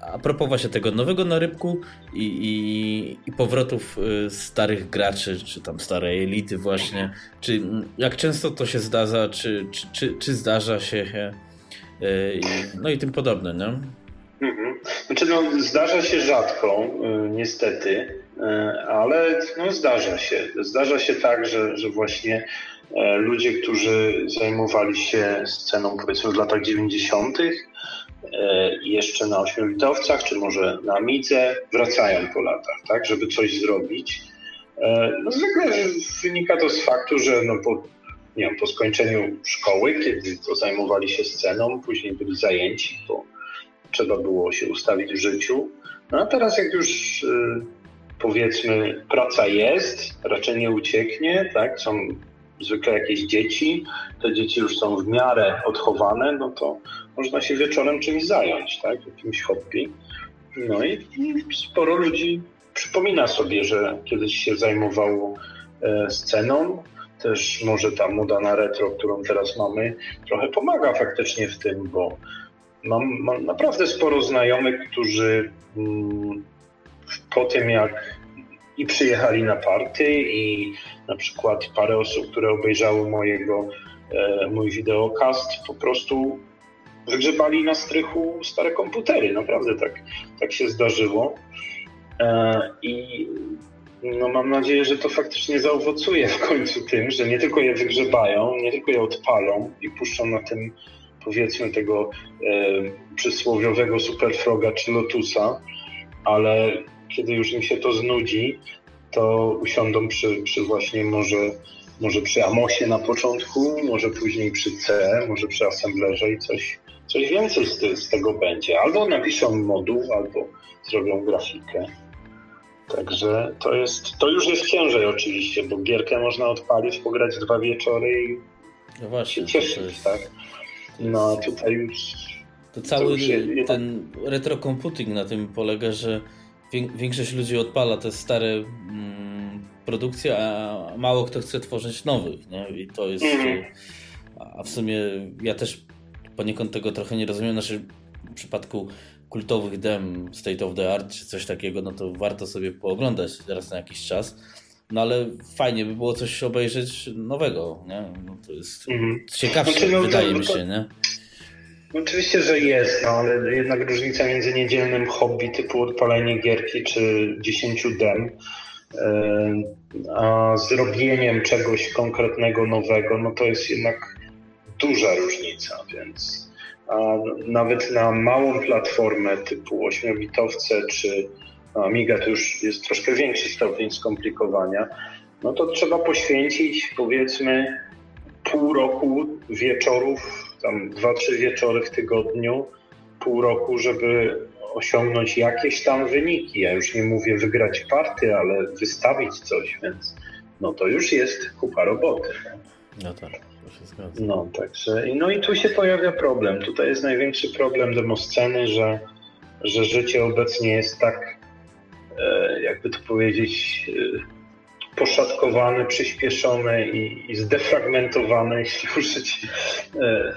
a propos właśnie tego nowego narybku i, i, i, powrotów starych graczy, czy tam starej elity właśnie. Czy jak często to się zdarza, czy, czy, czy, czy zdarza się no i tym podobne, nie? Mhm. Znaczy, no, zdarza się rzadko, y, niestety, y, ale no, zdarza się. Zdarza się tak, że, że właśnie e, ludzie, którzy zajmowali się sceną powiedzmy w latach 90., jeszcze na ośmiobitowcach, czy może na Amidze, wracają po latach, tak, żeby coś zrobić. No zwykle wynika to z faktu, że no po, nie wiem, po skończeniu szkoły, kiedy to zajmowali się sceną, później byli zajęci, bo trzeba było się ustawić w życiu. No a teraz jak już powiedzmy praca jest, raczej nie ucieknie, tak, są zwykle jakieś dzieci, te dzieci już są w miarę odchowane, no to można się wieczorem czymś zająć, tak, jakimś hobby. No i, i sporo ludzi przypomina sobie, że kiedyś się zajmowało e, sceną, też może ta moda na retro, którą teraz mamy, trochę pomaga faktycznie w tym, bo mam, mam naprawdę sporo znajomych, którzy mm, po tym jak i przyjechali na party i na przykład parę osób, które obejrzały mojego, e, mój wideokast, po prostu wygrzebali na strychu stare komputery. Naprawdę tak, tak się zdarzyło. E, I no mam nadzieję, że to faktycznie zaowocuje w końcu tym, że nie tylko je wygrzebają, nie tylko je odpalą i puszczą na tym powiedzmy tego przysłowiowego superfroga czy lotusa, ale kiedy już im się to znudzi, to usiądą przy, przy właśnie może, może przy Amosie na początku, może później przy C, może przy assemblerze i coś, coś więcej z, z tego będzie. Albo napiszą moduł, albo zrobią grafikę. Także to jest, to już jest ciężej oczywiście, bo gierkę można odpalić, pograć dwa wieczory i no właśnie, się cieszyć, jest, tak? No tutaj już... To cały to ten retrocomputing na tym polega, że większość ludzi odpala te stare mm, produkcje, a mało kto chce tworzyć nowych, nie? I to jest... Mm. A w sumie ja też poniekąd tego trochę nie rozumiem. Znaczy, w przypadku kultowych dem State of the Art czy coś takiego, no to warto sobie pooglądać teraz na jakiś czas. No ale fajnie by było coś obejrzeć nowego, nie? No to jest mm. ciekawsze, znaczy, no, wydaje no, mi się, nie? Oczywiście, że jest, no, ale jednak różnica między niedzielnym hobby typu odpalenie gierki czy 10 dem, e, a zrobieniem czegoś konkretnego, nowego, no to jest jednak duża różnica, więc nawet na małą platformę typu 8-bitowce czy Amiga to już jest troszkę większy stopień skomplikowania, no to trzeba poświęcić powiedzmy pół roku wieczorów tam dwa, trzy wieczory w tygodniu, pół roku, żeby osiągnąć jakieś tam wyniki. Ja już nie mówię wygrać party, ale wystawić coś, więc no to już jest kupa roboty. No tak, to się zgadza. No, także, no i tu się pojawia problem. Tutaj jest największy problem demosceny, że, że życie obecnie jest tak, jakby to powiedzieć, e, poszatkowane, przyspieszone i, i zdefragmentowane, [LAUGHS] jeśli użyć e,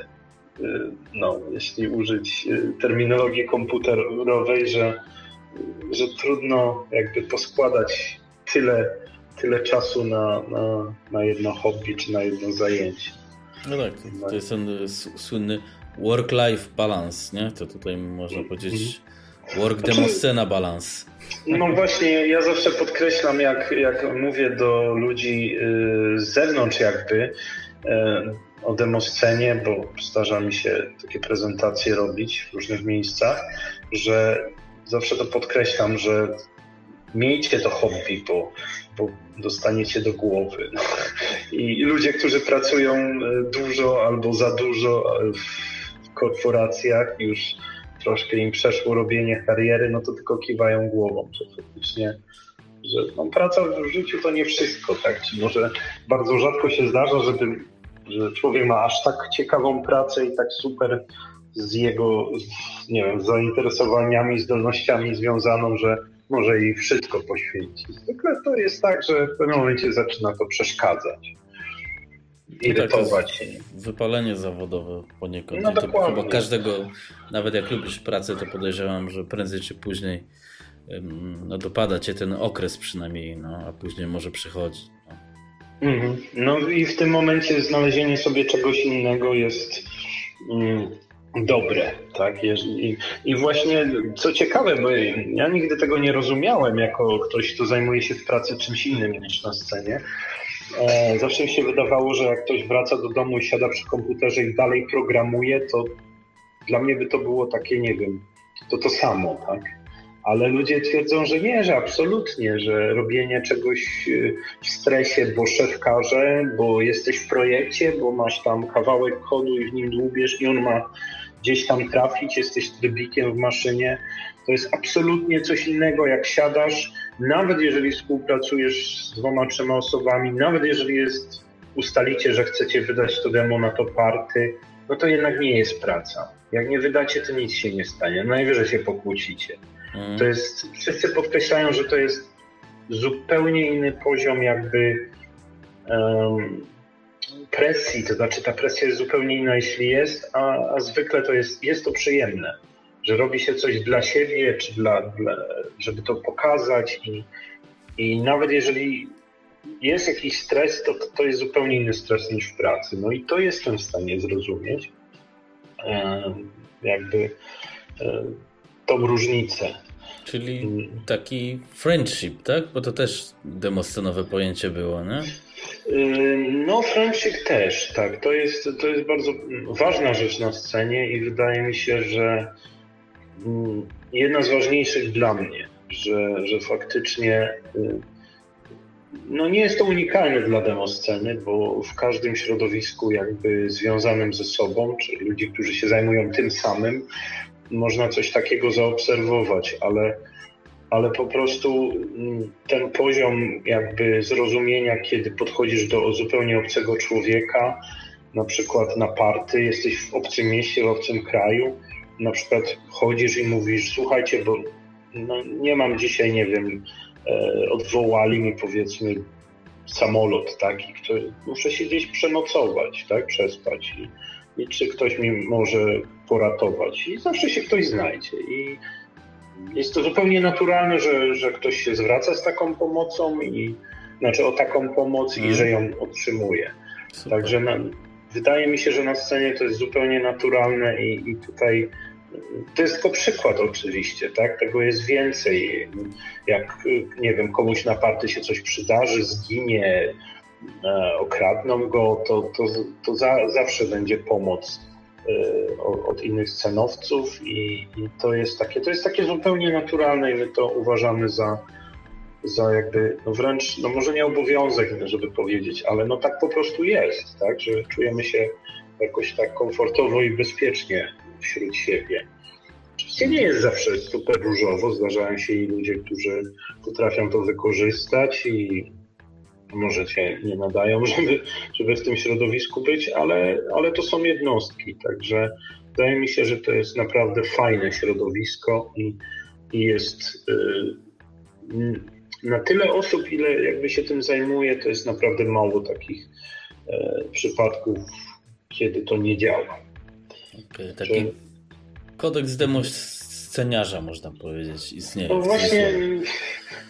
no, jeśli użyć terminologii komputerowej, że, że trudno jakby poskładać tyle, tyle czasu na, na, na jedno hobby czy na jedno zajęcie. No tak, to, to jest ten słynny work-life balance, nie? To tutaj można powiedzieć work demoscena balance. No właśnie, ja zawsze podkreślam, jak, jak mówię do ludzi z zewnątrz jakby, o demoscenie, bo zdarza mi się takie prezentacje robić w różnych miejscach, że zawsze to podkreślam, że miejcie to hobby, bo, bo dostaniecie do głowy. No. I ludzie, którzy pracują e, dużo albo za dużo w korporacjach, już troszkę im przeszło robienie kariery, no to tylko kiwają głową, że faktycznie że no, praca w życiu to nie wszystko, tak? Czy może bardzo rzadko się zdarza, żeby że człowiek ma aż tak ciekawą pracę i tak super z jego, nie wiem, zainteresowaniami, zdolnościami związaną, że może jej wszystko poświęcić. Zwykle to jest tak, że w pewnym momencie zaczyna to przeszkadzać. Irytować tak Wypalenie zawodowe poniekąd. No dokładnie. Chyba każdego, nawet jak lubisz pracę, to podejrzewam, że prędzej czy później no, dopada cię ten okres przynajmniej, no, a później może przychodzi. No. Mhm. No i w tym momencie znalezienie sobie czegoś innego jest mm, dobre, tak? I, I właśnie co ciekawe, bo ja nigdy tego nie rozumiałem jako ktoś, kto zajmuje się w pracy czymś innym niż na scenie, zawsze mi się wydawało, że jak ktoś wraca do domu i siada przy komputerze i dalej programuje, to dla mnie by to było takie, nie wiem, to to samo, tak? Ale ludzie twierdzą, że nie, że absolutnie, że robienie czegoś e, w stresie, bo szef każe, bo jesteś w projekcie, bo masz tam kawałek kodu i w nim dłubiesz i on ma gdzieś tam trafić, jesteś debikiem w maszynie, to jest absolutnie coś innego, jak siadasz, nawet jeżeli współpracujesz z dwoma, trzema osobami, nawet jeżeli jest, ustalicie, że chcecie wydać to demo na to party, no to jednak nie jest praca. Jak nie wydacie, to nic się nie stanie. Najwyżej się pokłócicie. Mm. To jest, wszyscy podkreślają, że to jest zupełnie inny poziom jakby um, presji, to znaczy ta presja jest zupełnie inna, jeśli jest, a, a zwykle to jest, jest to przyjemne że robi się coś dla siebie, czy dla, dla żeby to pokazać i, i nawet jeżeli jest jakiś stres, to, to jest zupełnie inny stres niż w pracy. No i to jestem w stanie zrozumieć, e, jakby e, tą różnicę. Czyli mm. taki friendship, tak? Bo to też demoscenowe pojęcie było, nie? E, no, friendship też, tak. To jest, to jest bardzo ważna rzecz na scenie i wydaje mi się, że jedna z ważniejszych dla mnie, że, że faktycznie y, no nie jest to unikalne dla demosceny, bo w każdym środowisku jakby związanym ze sobą, czy ludzi, którzy się zajmują tym samym, można coś takiego zaobserwować, ale, ale po prostu mm, ten poziom jakby zrozumienia, kiedy podchodzisz do zupełnie obcego człowieka, na przykład na party, jesteś w obcym mieście, w obcym kraju, na przykład chodzisz i mówisz, słuchajcie, bo no, nie mam dzisiaj, nie wiem, e, odwołali mi powiedzmy samolot, tak, i który, muszę się gdzieś przenocować, tak, przespać i, i czy ktoś mi może poratować i zawsze się ktoś znajdzie i jest to zupełnie naturalne, że, że ktoś się zwraca z taką pomocą i znaczy o taką pomoc i mhm. że ją otrzymuje. Super. Także na, wydaje mi się, że na scenie to jest zupełnie naturalne i, i tutaj to jest tylko przykład oczywiście, tak? Tego jest więcej. Jak, nie wiem, komuś na party się coś przydarzy, zginie, e, okradną go, to, to, to za, zawsze będzie pomoc e, od innych scenowców i, i, to jest takie, to jest takie zupełnie naturalne i my to uważamy za, za jakby, no wręcz, no może nie obowiązek, żeby powiedzieć, ale no tak po prostu jest, tak, że czujemy się jakoś tak komfortowo i bezpiecznie wśród siebie. Oczywiście nie jest zawsze super różowo, zdarzają się i ludzie, którzy potrafią to wykorzystać i może się nie nadają, [LAUGHS] żeby, żeby w tym środowisku być, ale, ale to są jednostki, także wydaje mi się, że to jest naprawdę fajne środowisko i, i jest yy, na tyle osób, ile jakby się tym zajmuje, to jest naprawdę mało takich yy, przypadków, kiedy to nie działa. Okay, taki że... kodeks demosceniarza, można powiedzieć, istnieje. No właśnie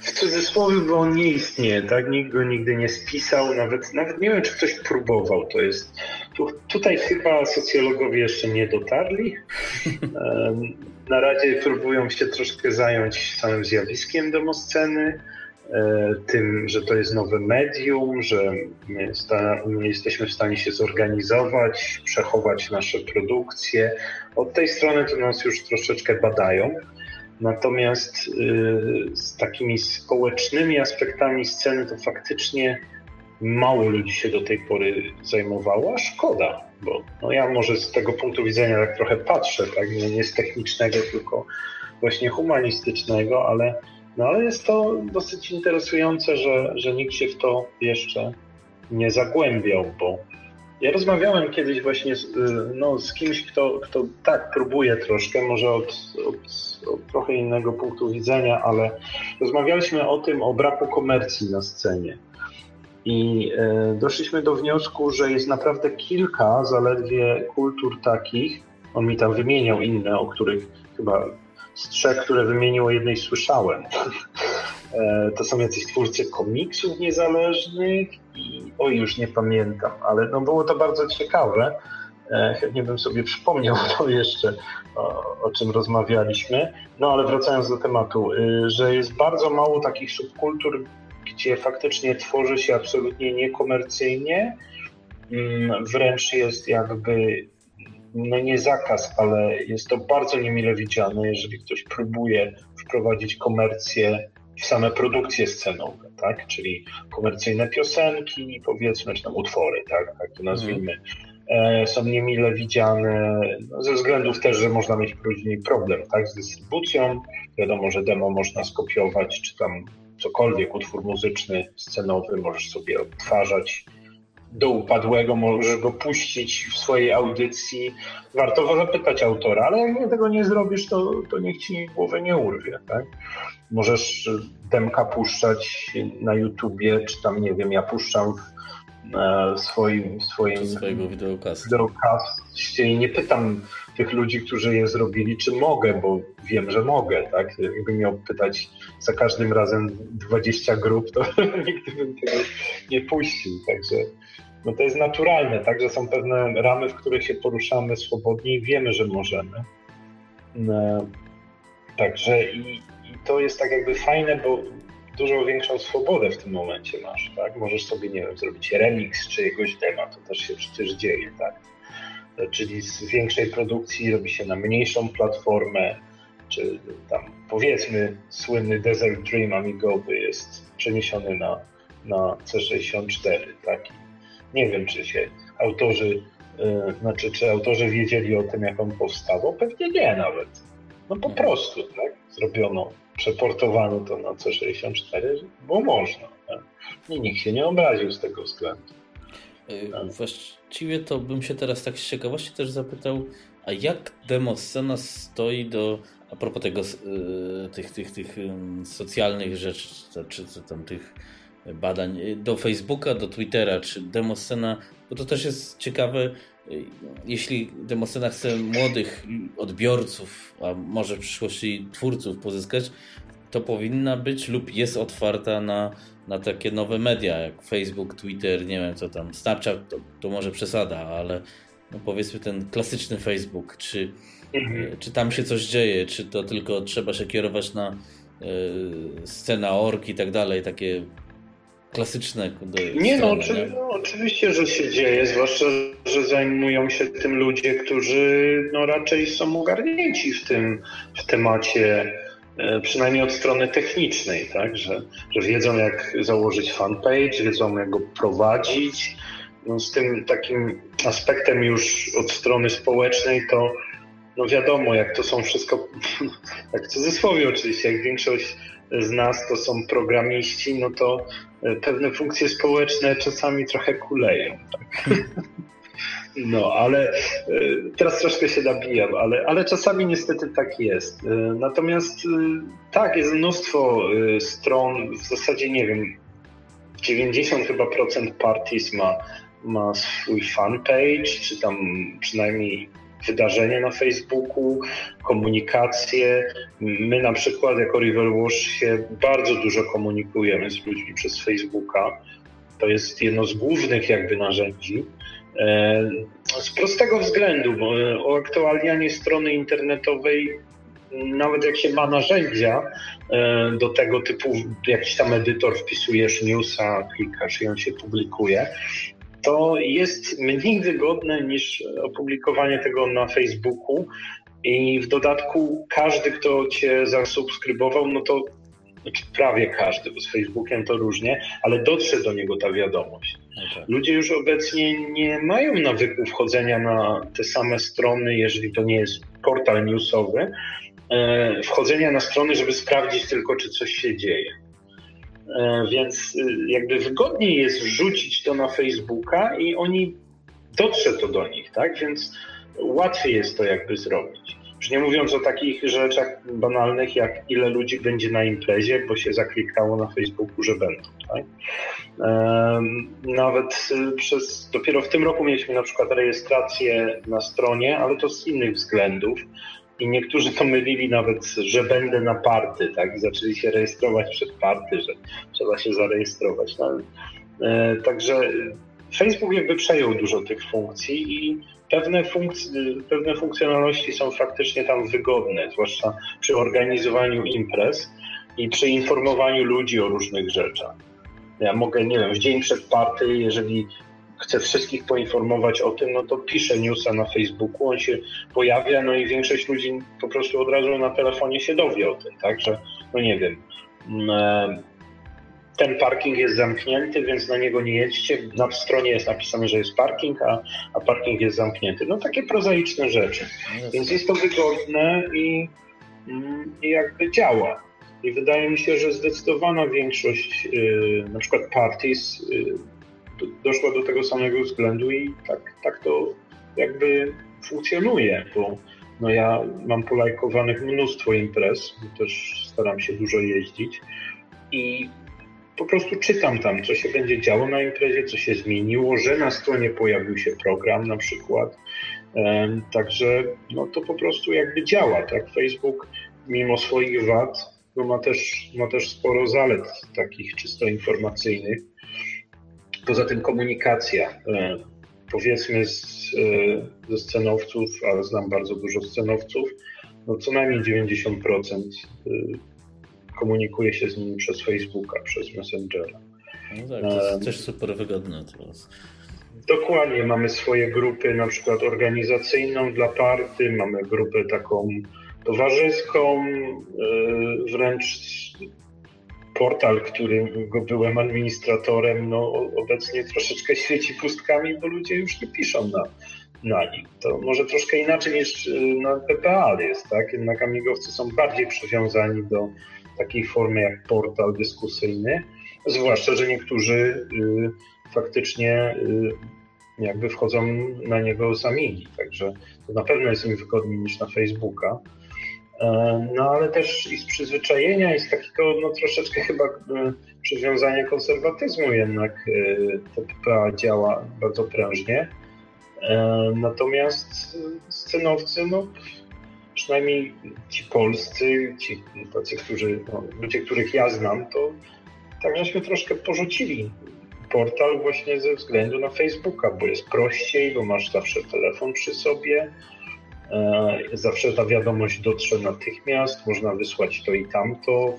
w cudzysłowie, bo on nie istnieje, tak? Nikt go nigdy nie spisał, nawet, nawet nie wiem, czy ktoś próbował. To jest. Tu, tutaj chyba socjologowie jeszcze nie dotarli. [LAUGHS] Na razie próbują się troszkę zająć samym zjawiskiem demosceny E, tym, że to jest nowe medium, że my, jesteśmy w stanie się zorganizować, przechować nasze produkcje. Od tej strony to nas już troszeczkę badają. Natomiast y, z takimi społecznymi aspektami sceny to faktycznie mało ludzi się do tej pory zajmowało, a szkoda, bo no ja może z tego punktu widzenia tak trochę patrzę, tak, nie, nie z technicznego, tylko właśnie humanistycznego, ale no ale jest to dosyć interesujące, że, że nikt się w to jeszcze nie zagłębiał, bo ja rozmawiałem kiedyś właśnie z, no, z kimś, kto, kto tak próbuje troszkę, może od, od, od, trochę innego punktu widzenia, ale rozmawialiśmy o tym, o braku komercji na scenie. I e, doszliśmy do wniosku, że jest naprawdę kilka zaledwie kultur takich, on mi tam wymieniał inne, o których chyba z trzech, które wymienił, o jednej słyszałem. E, to są jacyś twórcy komiksów niezależnych i o już nie pamiętam, ale no było to bardzo ciekawe. E, chętnie bym sobie przypomniał [LAUGHS] to jeszcze, o, o, czym rozmawialiśmy. No ale wracając do tematu, y, że jest bardzo mało takich subkultur gdzie faktycznie tworzy się absolutnie niekomercyjnie, mm, wręcz jest jakby no nie zakaz, ale jest to bardzo niemile widziane, jeżeli ktoś próbuje wprowadzić komercję w same produkcje scenowe, tak? Czyli komercyjne piosenki, powiedzmy, czy tam utwory, tak? Tak to nazwijmy. E, są niemile widziane no, ze względów też, że można mieć później problem, tak? Z dystrybucją. Wiadomo, że demo można skopiować, czy tam cokolwiek, utwór muzyczny, scenowy, możesz sobie odtwarzać do upadłego, możesz go puścić w swojej audycji. Warto zapytać autora, ale jak tego nie zrobisz, to, to niech ci głowę nie urwie. Tak? Możesz demka puszczać na YouTubie, czy tam, nie wiem, ja puszczam w swoim, swoim swojego wideokastu. wideokaście i nie pytam tych ludzi, którzy je zrobili, czy mogę, bo wiem, że mogę, tak? Jakbym miał pytać za każdym razem 20 grup, to [LAUGHS] nigdy bym tego nie puścił, także no to jest naturalne, tak, że są pewne ramy, w których się poruszamy swobodnie i wiemy, że możemy. No, także i, i to jest tak jakby fajne, bo dużo większą swobodę w tym momencie masz, tak? Możesz sobie, nie wiem, zrobić remix czyjegoś dema, to też się przecież dzieje, tak? Czyli z większej produkcji robi się na mniejszą platformę, czy tam powiedzmy słynny Desert Dream Amigoby jest przeniesiony na, na C64, tak? Nie wiem, czy się autorzy, yy, znaczy, czy autorzy wiedzieli o tym, jak on powstawał? Pewnie nie nawet. No po prostu, tak? Zrobiono, przeportowano to na C64, bo można. Tak? I nikt się nie obraził z tego względu. Yy, właściwie to bym się teraz tak z ciekawości też zapytał, a jak demoscena stoi do, a propos tego, yy, tych, tych, tych socjalnych rzeczy, czy, czy tam tych badań y, do Facebooka, do Twittera, czy Demoscena, bo to też jest ciekawe, y, jeśli Demoscena chce młodych odbiorców, a może w przyszłości twórców pozyskać, to powinna być lub jest otwarta na, na takie nowe media, jak Facebook, Twitter, nie wiem co tam, Snapchat, to, to może przesada, ale no powiedzmy ten klasyczny Facebook, czy, mhm. czy tam się coś dzieje, czy to tylko trzeba się kierować na y, scena org i tak dalej, takie klasyczne. Nie, no, oczy, nie? no, oczywiście, że się dzieje, zwłaszcza, że zajmują się tym ludzie, którzy no, raczej są ogarnięci w tym w temacie, e, przynajmniej od strony technicznej, tak? że, że wiedzą, jak założyć fanpage, wiedzą, jak go prowadzić. No, z tym takim aspektem już od strony społecznej to no wiadomo, jak to są wszystko, [LAUGHS] jak w cudzysłowie oczywiście, jak większość z nas to są programiści, no to e, pewne funkcje społeczne czasami trochę kuleją. Tak? [LAUGHS] No, ale e, teraz troszkę się nabijam, ale, ale czasami niestety tak jest. E, natomiast tak, jest mnóstwo stron, w zasadzie nie wiem, 90 chyba procent parties ma, ma swój fanpage, czy tam przynajmniej wydarzenia na Facebooku, komunikację. My na przykład jako River Wash się bardzo dużo komunikujemy z ludźmi przez Facebooka. To jest jedno z głównych jakby narzędzi. E, z prostego względu, bo uaktualnianie strony internetowej, nawet jak się ma narzędzia e, do tego typu, jakiś tam edytor wpisujesz newsa, klikasz i on się publikuje, to jest mniej wygodne niż opublikowanie tego na Facebooku. I w dodatku każdy, kto cię zasubskrybował, no to znaczy prawie każdy, bo z Facebookiem to różnie, ale dotrze do niego ta wiadomość. Okay. Ludzie już obecnie nie mają nawyku wchodzenia na te same strony, jeżeli to nie jest portal newsowy, e, wchodzenia na strony, żeby sprawdzić tylko, czy coś się dzieje. E, więc y, jakby wygodniej jest wrzucić to na Facebooka i oni dotrze to do nich, tak? Więc łatwiej jest to jakby zrobić. Już nie mówiąc o takich rzeczach banalnych, jak ile ludzi będzie na imprezie, bo się zaklikało na Facebooku, że będą. Tak? Nawet y, przez, dopiero w tym roku mieliśmy na przykład rejestrację na stronie, ale to z innych względów. I niektórzy to mylili nawet, że będę na party, tak? I zaczęli się rejestrować przed party, że trzeba się zarejestrować. No, e, także Facebook jakby przejął dużo tych funkcji i pewne, funkc- pewne funkcjonalności są faktycznie tam wygodne, zwłaszcza przy organizowaniu imprez i przy informowaniu ludzi o różnych rzeczach. Ja mogę, nie wiem, w dzień przed party, jeżeli chcę wszystkich poinformować o tym, no to piszę newsa na Facebooku, on się pojawia, no i większość ludzi po prostu od razu na telefonie się dowie o tym, tak, że, no nie wiem, mm, e, ten parking jest zamknięty, więc na niego nie jedźcie. Na stronie jest napisane, że jest parking, a, a parking jest zamknięty. No takie prozaiczne rzeczy. Więc jest to wygodne i, mm, i jakby działa. I wydaje mi się, że zdecydowana większość yy, na przykład parties yy, doszła do tego samego względu i tak, tak to jakby funkcjonuje, bo no ja mam polajkowanych mnóstwo imprez, też staram się dużo jeździć i po prostu czytam tam, co się będzie działo na imprezie, co się zmieniło, że na stronie pojawił się program na przykład. Także no to po prostu jakby działa, tak? Facebook mimo swoich wad no ma, też, ma też sporo zalet takich czysto informacyjnych. Poza tym komunikacja. E, powiedzmy z, e, ze scenowców, ale znam bardzo dużo scenowców, no co najmniej 90% komunikuje się z nimi przez Facebooka, przez Messengera. No tak, to jest też super wygodne teraz. Dokładnie, mamy swoje grupy, na przykład organizacyjną dla party, mamy grupę taką towarzyską, e, wręcz portal, którego byłem administratorem, no obecnie troszeczkę świeci pustkami, bo ludzie już nie piszą na, na nim. To może troszkę inaczej niż e, na PPA jest, tak? Jednak amigowcy są bardziej przywiązani do takiej formy jak portal dyskusyjny, zwłaszcza, że niektórzy y, faktycznie y, jakby wchodzą na niego sami, także to na pewno jest im wygodniej niż na Facebooka. E, no ale też i z przyzwyczajenia i z takiego no, troszeczkę chyba y, przywiązania konserwatyzmu jednak TPA działa bardzo prężnie. E, natomiast scenowcy no, przynajmniej ci polscy, ci tacy, którzy, no, ludzie, których ja znam, to tak żeśmy troszkę porzucili portal właśnie ze względu na Facebooka, bo jest prościej, bo masz zawsze telefon przy sobie, e, zawsze ta wiadomość dotrze natychmiast, można wysłać to i tamto,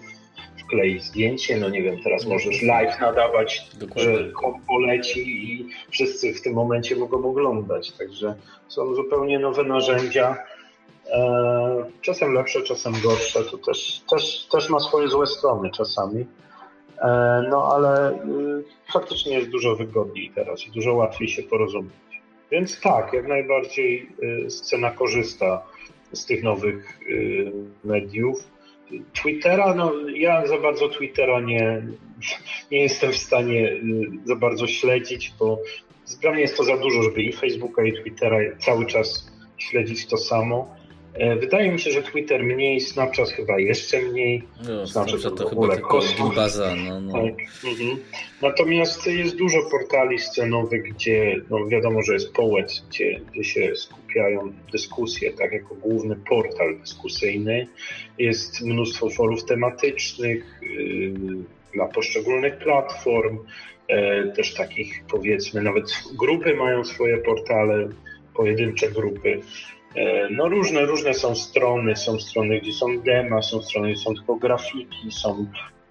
wkleić zdjęcie, no nie wiem, teraz możesz live nadawać, Dokładnie. że kompo leci i wszyscy w tym momencie mogą oglądać, także są zupełnie nowe narzędzia, E, czasem lepsze, czasem gorsze, to też, też, też ma swoje złe strony czasami. E, no ale y, faktycznie jest dużo wygodniej teraz i dużo łatwiej się porozumieć. Więc tak, jak najbardziej y, scena korzysta z tych nowych y, mediów. Twittera, no ja za bardzo Twittera nie, nie jestem w stanie za bardzo śledzić, bo dla mnie jest to za dużo, żeby i Facebooka, i Twittera cały czas śledzić to samo. E, wydaje mi się, że Twitter mniej, Snapchat chyba jeszcze mniej. No, Snapchat, Snapchat to, chyba tylko baza. No, no. Tak. Mhm. Natomiast jest dużo portali scenowych, gdzie no wiadomo, że jest poet, gdzie, gdzie się skupiają dyskusje, tak jako główny portal dyskusyjny. Jest mnóstwo forów tematycznych yy, dla poszczególnych platform, yy, też takich powiedzmy, nawet grupy mają swoje portale, pojedyncze grupy. E, no różne, różne są strony, są strony, gdzie są dema, są strony, gdzie są tylko grafiki, są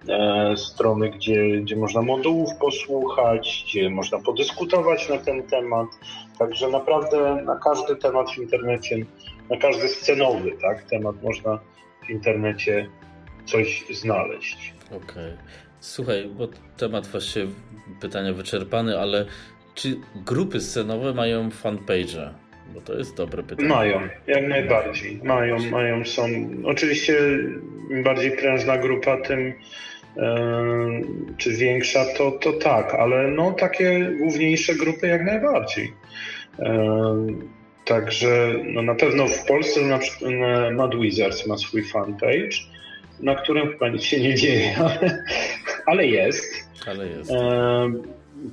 e, strony, gdzie, gdzie można modułów posłuchać, gdzie można podyskutować na ten temat. Także naprawdę na każdy temat w internecie, na każdy scenowy tak, temat można w internecie coś znaleźć. Okej. Okay. Słuchaj, bo temat właściwie pytania wyczerpany, ale czy grupy scenowe mają fanpage? Bo to jest dobre pytanie. Mają, jak najbardziej. Mają, mają, są. Oczywiście im bardziej prężna grupa, tym czy większa, to, to tak, ale no takie główniejsze grupy jak najbardziej. Także no na pewno w Polsce na przykład Mad Wizards ma swój fanpage, na którym chyba nic się nie dzieje, [LAUGHS] ale, ale jest. Ale jest.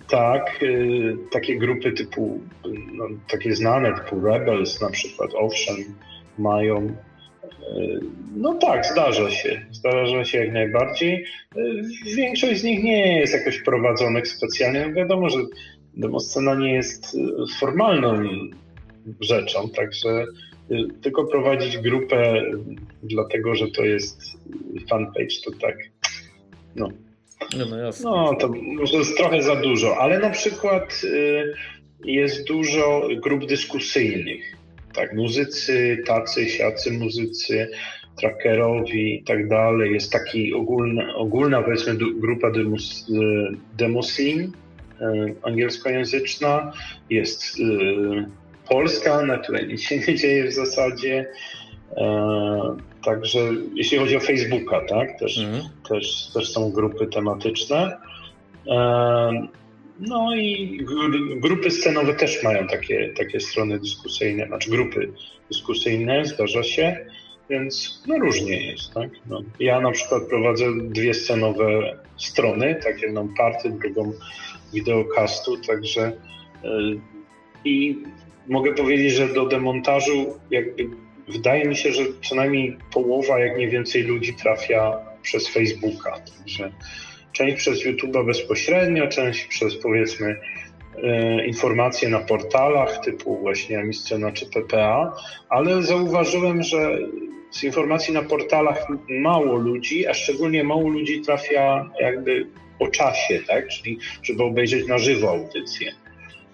Tak, y, takie grupy typu, no, takie znane typu Rebels na przykład, owszem, mają. Y, no tak, zdarza się. Zdarza się jak najbardziej. Y, większość z nich nie jest jakoś prowadzonych specjalnie. No wiadomo, że demoscena nie jest formalną rzeczą, także tylko prowadzić grupę dlatego, że to jest fanpage, to tak, no, No, jasne. no to może jest trochę za dużo, ale na przykład y, jest dużo grup dyskusyjnych. Tak, muzycy, tacy, siacy muzycy, trackerowi i tak dalej. Jest taki ogólna, ogólna powiedzmy grupa demos, y, Demosin, y, angielskojęzyczna. Jest Polska, na której nic się nie dzieje w zasadzie. Także jeśli chodzi o Facebooka, tak, też, mhm. też, też są grupy tematyczne. E, no i grupy scenowe też mają takie, takie strony dyskusyjne, znaczy grupy dyskusyjne, zdarza się, więc no różnie jest, tak. No, ja na przykład prowadzę dwie scenowe strony, tak jedną party, drugą wideokastu, także e, i mogę powiedzieć, że do demontażu jakby wydaje mi się, że co najmniej połowa, jak nie więcej ludzi trafia przez Facebooka. Także część przez YouTube'a bezpośrednio, część przez powiedzmy e, informacje na portalach typu właśnie Amiscena czy PPA, ale zauważyłem, że z informacji na portalach mało ludzi, a szczególnie mało ludzi trafia jakby o czasie, tak? Czyli żeby obejrzeć na żywo audycję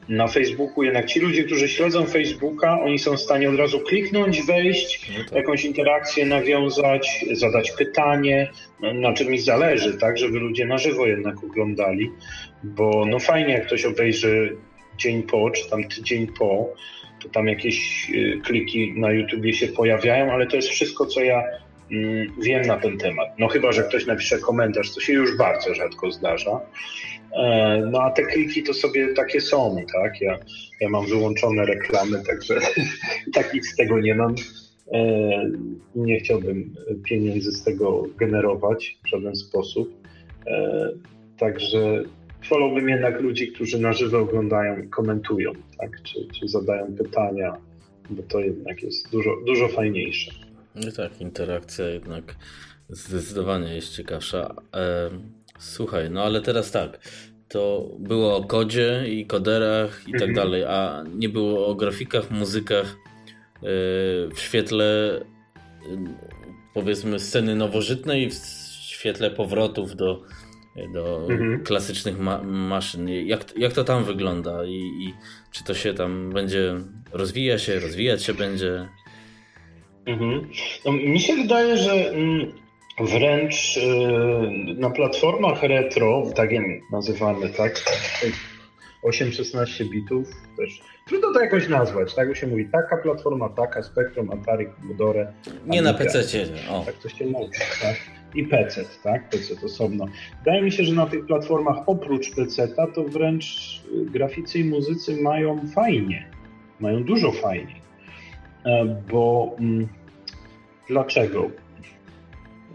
na Facebooku, jednak ci ludzie, którzy śledzą Facebooka, oni są w stanie od razu kliknąć, wejść, no tak. jakąś interakcję nawiązać, zadać pytanie, na czym mi zależy, tak, żeby ludzie na żywo jednak oglądali, bo no fajnie, jak ktoś obejrzy dzień po, czy tam tydzień po, to tam jakieś y, kliki na YouTubie się pojawiają, ale to jest wszystko, co ja wiem na ten temat. No chyba, że ktoś napisze komentarz, co się już bardzo rzadko zdarza. E, no a te kliki to sobie takie są, tak? Ja, ja mam wyłączone reklamy, także [LAUGHS] tak nic z tego nie mam. E, nie chciałbym pieniędzy z tego generować w żaden sposób. E, także wolałbym jednak ludzi, którzy na żywo oglądają i komentują, tak? czy, czy zadają pytania, bo to jednak jest dużo, dużo fajniejsze. No tak, interakcja jednak zdecydowanie jest ciekawsza. Słuchaj, no ale teraz tak. To było o kodzie i koderach i tak mhm. dalej, a nie było o grafikach, muzykach e, w świetle powiedzmy sceny nowożytnej, w świetle powrotów do, do mhm. klasycznych ma maszyn. Jak, jak to tam wygląda I, i czy to się tam będzie rozwija się, rozwijać się będzie? Mhm. No, mi się wydaje, że mm, wręcz y, na platformach retro, tak je nazywamy, tak? 8-16 bitów też. Trudno to jakoś nazwać, tak się mówi. Taka platforma, taka, Spectrum, Atari, Commodore. Nie na PC. O. Tak to się mówi, tak? I PC, tak? PC osobno. Wydaje mi się, że na tych platformach oprócz PC to wręcz graficy i muzycy mają fajnie. Mają dużo fajniej. E, bo mm, dlaczego?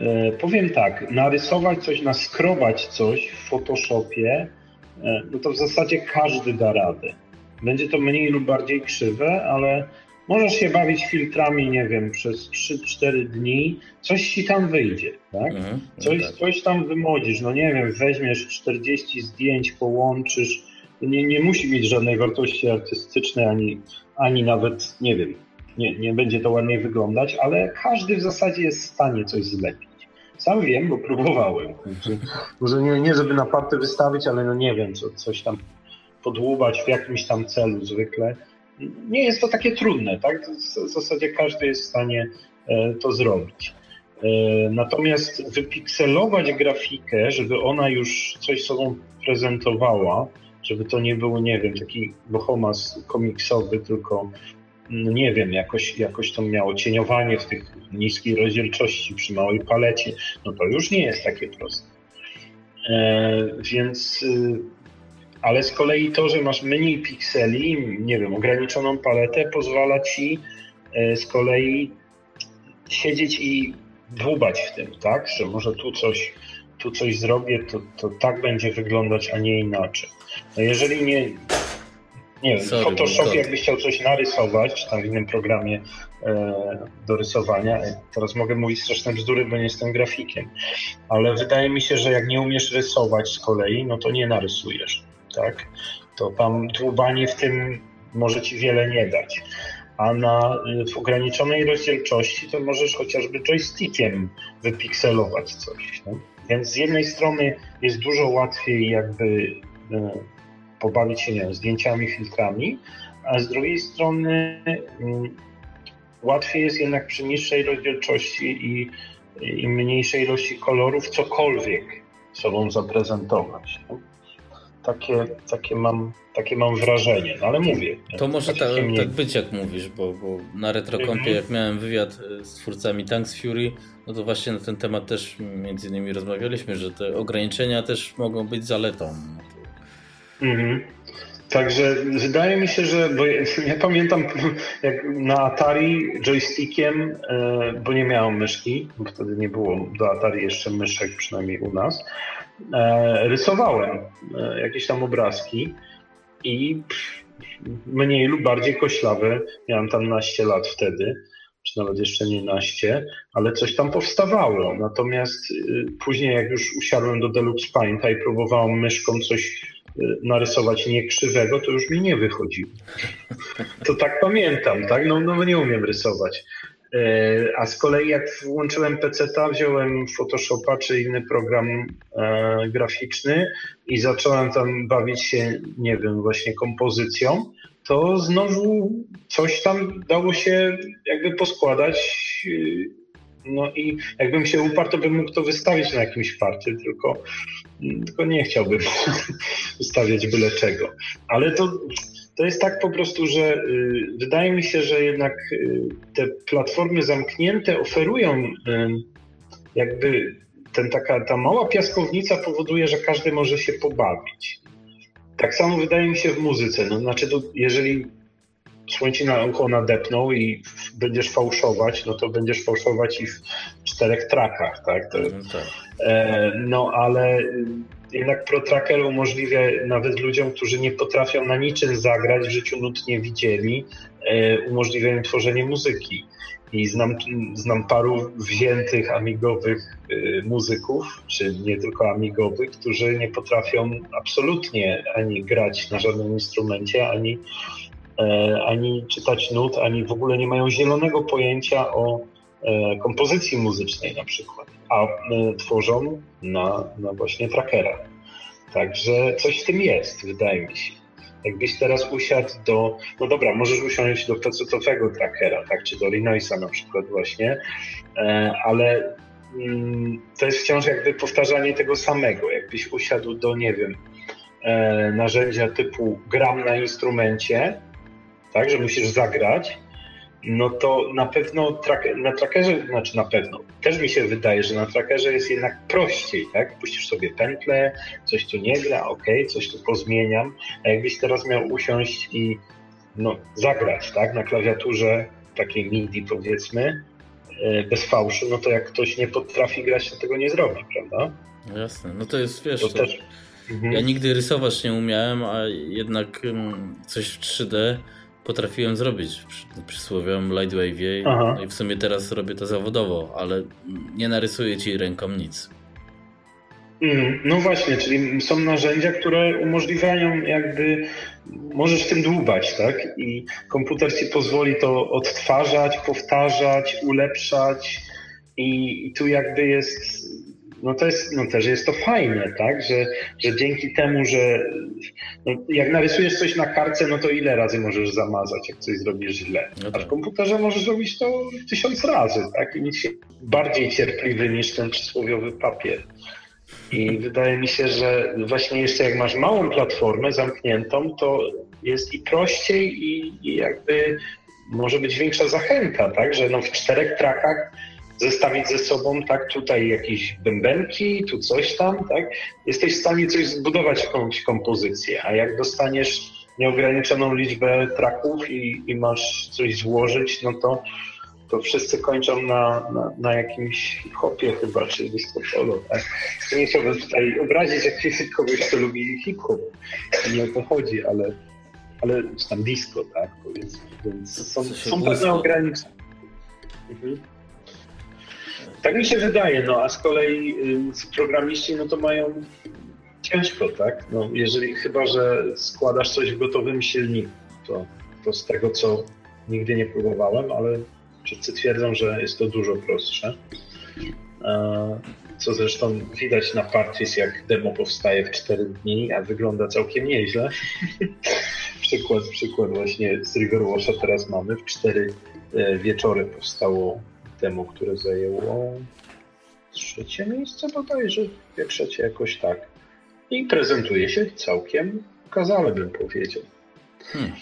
E, powiem tak, narysować coś, naskrobać coś w Photoshopie, e, no to w zasadzie każdy da radę. Będzie to mniej lub bardziej krzywe, ale możesz się bawić filtrami, nie wiem, przez 3-4 dni, coś ci tam wyjdzie, tak? Mhm, no coś, tak. coś tam wymodzisz, no nie wiem, weźmiesz 40 zdjęć, połączysz, nie, nie musi mieć żadnej wartości artystycznej, ani, ani nawet, nie wiem, nie, nie będzie to ładniej wyglądać, ale każdy w zasadzie jest w stanie coś zlepić. Sam wiem, bo próbowałem. Może nie, nie żeby na party wystawić, ale no nie wiem, co, coś tam podłubać w jakimś tam celu zwykle. Nie jest to takie trudne, tak? W zasadzie każdy jest w stanie e, to zrobić. E, natomiast wypikselować grafikę, żeby ona już coś sobą prezentowała, żeby to nie było, nie wiem, taki bohomas komiksowy, tylko nie wiem, jakoś, jakoś to miało cieniowanie w tych niskiej rozdzielczości przy małej palecie, no to już nie jest takie proste. E, więc, y, ale z kolei to, że masz mniej pikseli, nie wiem, ograniczoną paletę, pozwala ci e, z kolei siedzieć i dłubać w tym, tak? Że może tu coś, tu coś zrobię, to, to tak będzie wyglądać, a nie inaczej. No jeżeli nie, nie wiem, Sorry, Photoshop jakbyś chciał coś narysować, czy tam w innym programie e, do rysowania, e, teraz mogę mówić straszne bzdury, bo nie jestem grafikiem, ale wydaje mi się, że jak nie umiesz rysować z kolei, no to nie narysujesz, tak? To tam dłubanie w tym może ci wiele nie dać. A na, w ograniczonej rozdzielczości to możesz chociażby joystickiem wypikselować coś. No? Więc z jednej strony jest dużo łatwiej jakby e, pobawić się nie wiem, zdjęciami, filtrami, a z drugiej strony mm, łatwiej jest jednak przy niższej rozdzielczości i, i mniejszej ilości kolorów cokolwiek sobą zaprezentować. Takie, takie, mam, takie mam wrażenie, no ale mówię. To może tak, tak być jak mówisz, bo, bo na RetroCompie mhm. jak miałem wywiad e, z twórcami Tanks Fury, no to właśnie na ten temat też między innymi rozmawialiśmy, że te ograniczenia też mogą być zaletą. Mhm. Także wydaje mi się, że, bo ja, [LAUGHS] pamiętam [LAUGHS] jak na Atari joystickiem, e, bo nie miałem myszki, bo wtedy nie było do Atari jeszcze myszek, przynajmniej u nas, e, rysowałem e, jakieś tam obrazki i mniej lub bardziej koślawe, miałem tam naście lat wtedy, czy nawet jeszcze nie naście, ale coś tam powstawało. Natomiast później jak już usiadłem do Deluxe Painta i próbowałem myszką coś narysować niekrzywego, to już mi nie wychodziło. To tak pamiętam, tak? No, no nie umiem rysować. E, a z kolei jak włączyłem PC-ta, wziąłem Photoshopa czy inny program e, graficzny i zacząłem tam bawić się, nie wiem, właśnie kompozycją, to znowu coś tam dało się jakby poskładać no i jakbym się uparł, to bym mógł to wystawić na jakimś parcie, tylko, tylko nie chciałbym [LAUGHS] wystawiać byle czego. Ale to, to jest tak po prostu, że y, wydaje mi się, że jednak y, te platformy zamknięte oferują y, jakby ten taka, ta mała piaskownica powoduje, że każdy może się pobawić. Tak samo wydaje mi się w muzyce. No, znaczy, to jeżeli słońce na ucho nadepną i będziesz fałszować, no to będziesz fałszować i w czterech trakach, tak? To, no, tak. E, no ale jednak Pro Tracker umożliwia nawet ludziom, którzy nie potrafią na niczym zagrać, w życiu nut nie widzieli, e, umożliwia im tworzenie muzyki. I znam, znam paru wziętych amigowych y, muzyków, czy nie tylko amigowych, którzy nie potrafią absolutnie ani grać na żadnym instrumencie, ani ani czytać nut, ani w ogóle nie mają zielonego pojęcia o e, kompozycji muzycznej na przykład, a e, tworzą na, na właśnie trackera. Także coś w tym jest, wydaje mi się. Jakbyś teraz usiadł do, no dobra, możesz usiąść do pecetowego trackera, tak, czy do Linoisa na przykład właśnie, ale mm, to jest wciąż jakby powtarzanie tego samego. Jakbyś usiadł do, nie wiem, narzędzia typu gram na instrumencie, tak, że musisz zagrać, no to na pewno trak na trackerze, znaczy na pewno, też mi się wydaje, że na trackerze jest jednak prościej, tak? Puścisz sobie pętlę, coś tu nie gra, ok, coś tu pozmieniam, a jakbyś teraz miał usiąść i no, zagrać, tak, na klawiaturze takiej MIDI powiedzmy, e, bez fałszu, no to jak ktoś nie potrafi grać, to tego nie zrobi, prawda? No jasne, no to jest, wiesz, to to, też... Mhm. ja nigdy rysować nie umiałem, a jednak mm, coś w 3D potrafiłem zrobić przy przysłowiowym Lightwave'ie no i w sumie teraz robię to zawodowo, ale nie narysuję ci ręką nic. Mm, no właśnie, czyli są narzędzia, które umożliwiają jakby, możesz w tym dłubać, tak? I komputer ci pozwoli to odtwarzać, powtarzać, ulepszać i, i tu jakby jest no to jest, no też jest to fajne, tak, że, że dzięki temu, że no, jak narysujesz coś na kartce, no to ile razy możesz zamazać, jak coś zrobisz źle. No tak. A w komputerze możesz zrobić to tysiąc razy, tak, i mieć się bardziej cierpliwy niż ten przysłowiowy papier. I wydaje mi się, że właśnie jeszcze jak masz małą platformę zamkniętą, to jest i prościej i, i jakby może być większa zachęta, tak, że no w czterech trakach zestawić ze sobą, tak, tutaj jakieś bębenki, tu coś tam, tak, jesteś w stanie coś zbudować, jakąś kompozycję, a jak dostaniesz nieograniczoną liczbę traków i, i masz coś złożyć, no to, to wszyscy kończą na, na, na jakimś hip-hopie chyba, czy disco tak. Nie chciałbym tutaj obrazić jakiegoś kogoś, kto lubi hip-hop, nie o to chodzi, ale, ale tam disco, tak, powiedzmy, więc są, są pewne ograniczenia. Mhm. Tak mi się wydaje, no a z kolei y, programiści no to mają ciężko, tak? No, jeżeli chyba, że składasz coś w gotowym silniku, to, to z tego co nigdy nie próbowałem, ale wszyscy twierdzą, że jest to dużo prostsze. co zresztą widać na Parties, jak demo powstaje w 4 dni, a wygląda całkiem nieźle. [LAUGHS] przykład, przykład właśnie z Riverwasha teraz mamy. W 4 e, wieczory powstało demo, które zajęło trzecie miejsce bodajże, jak trzecie jakoś tak. I prezentuje się całkiem okazale, bym powiedział. Hmm.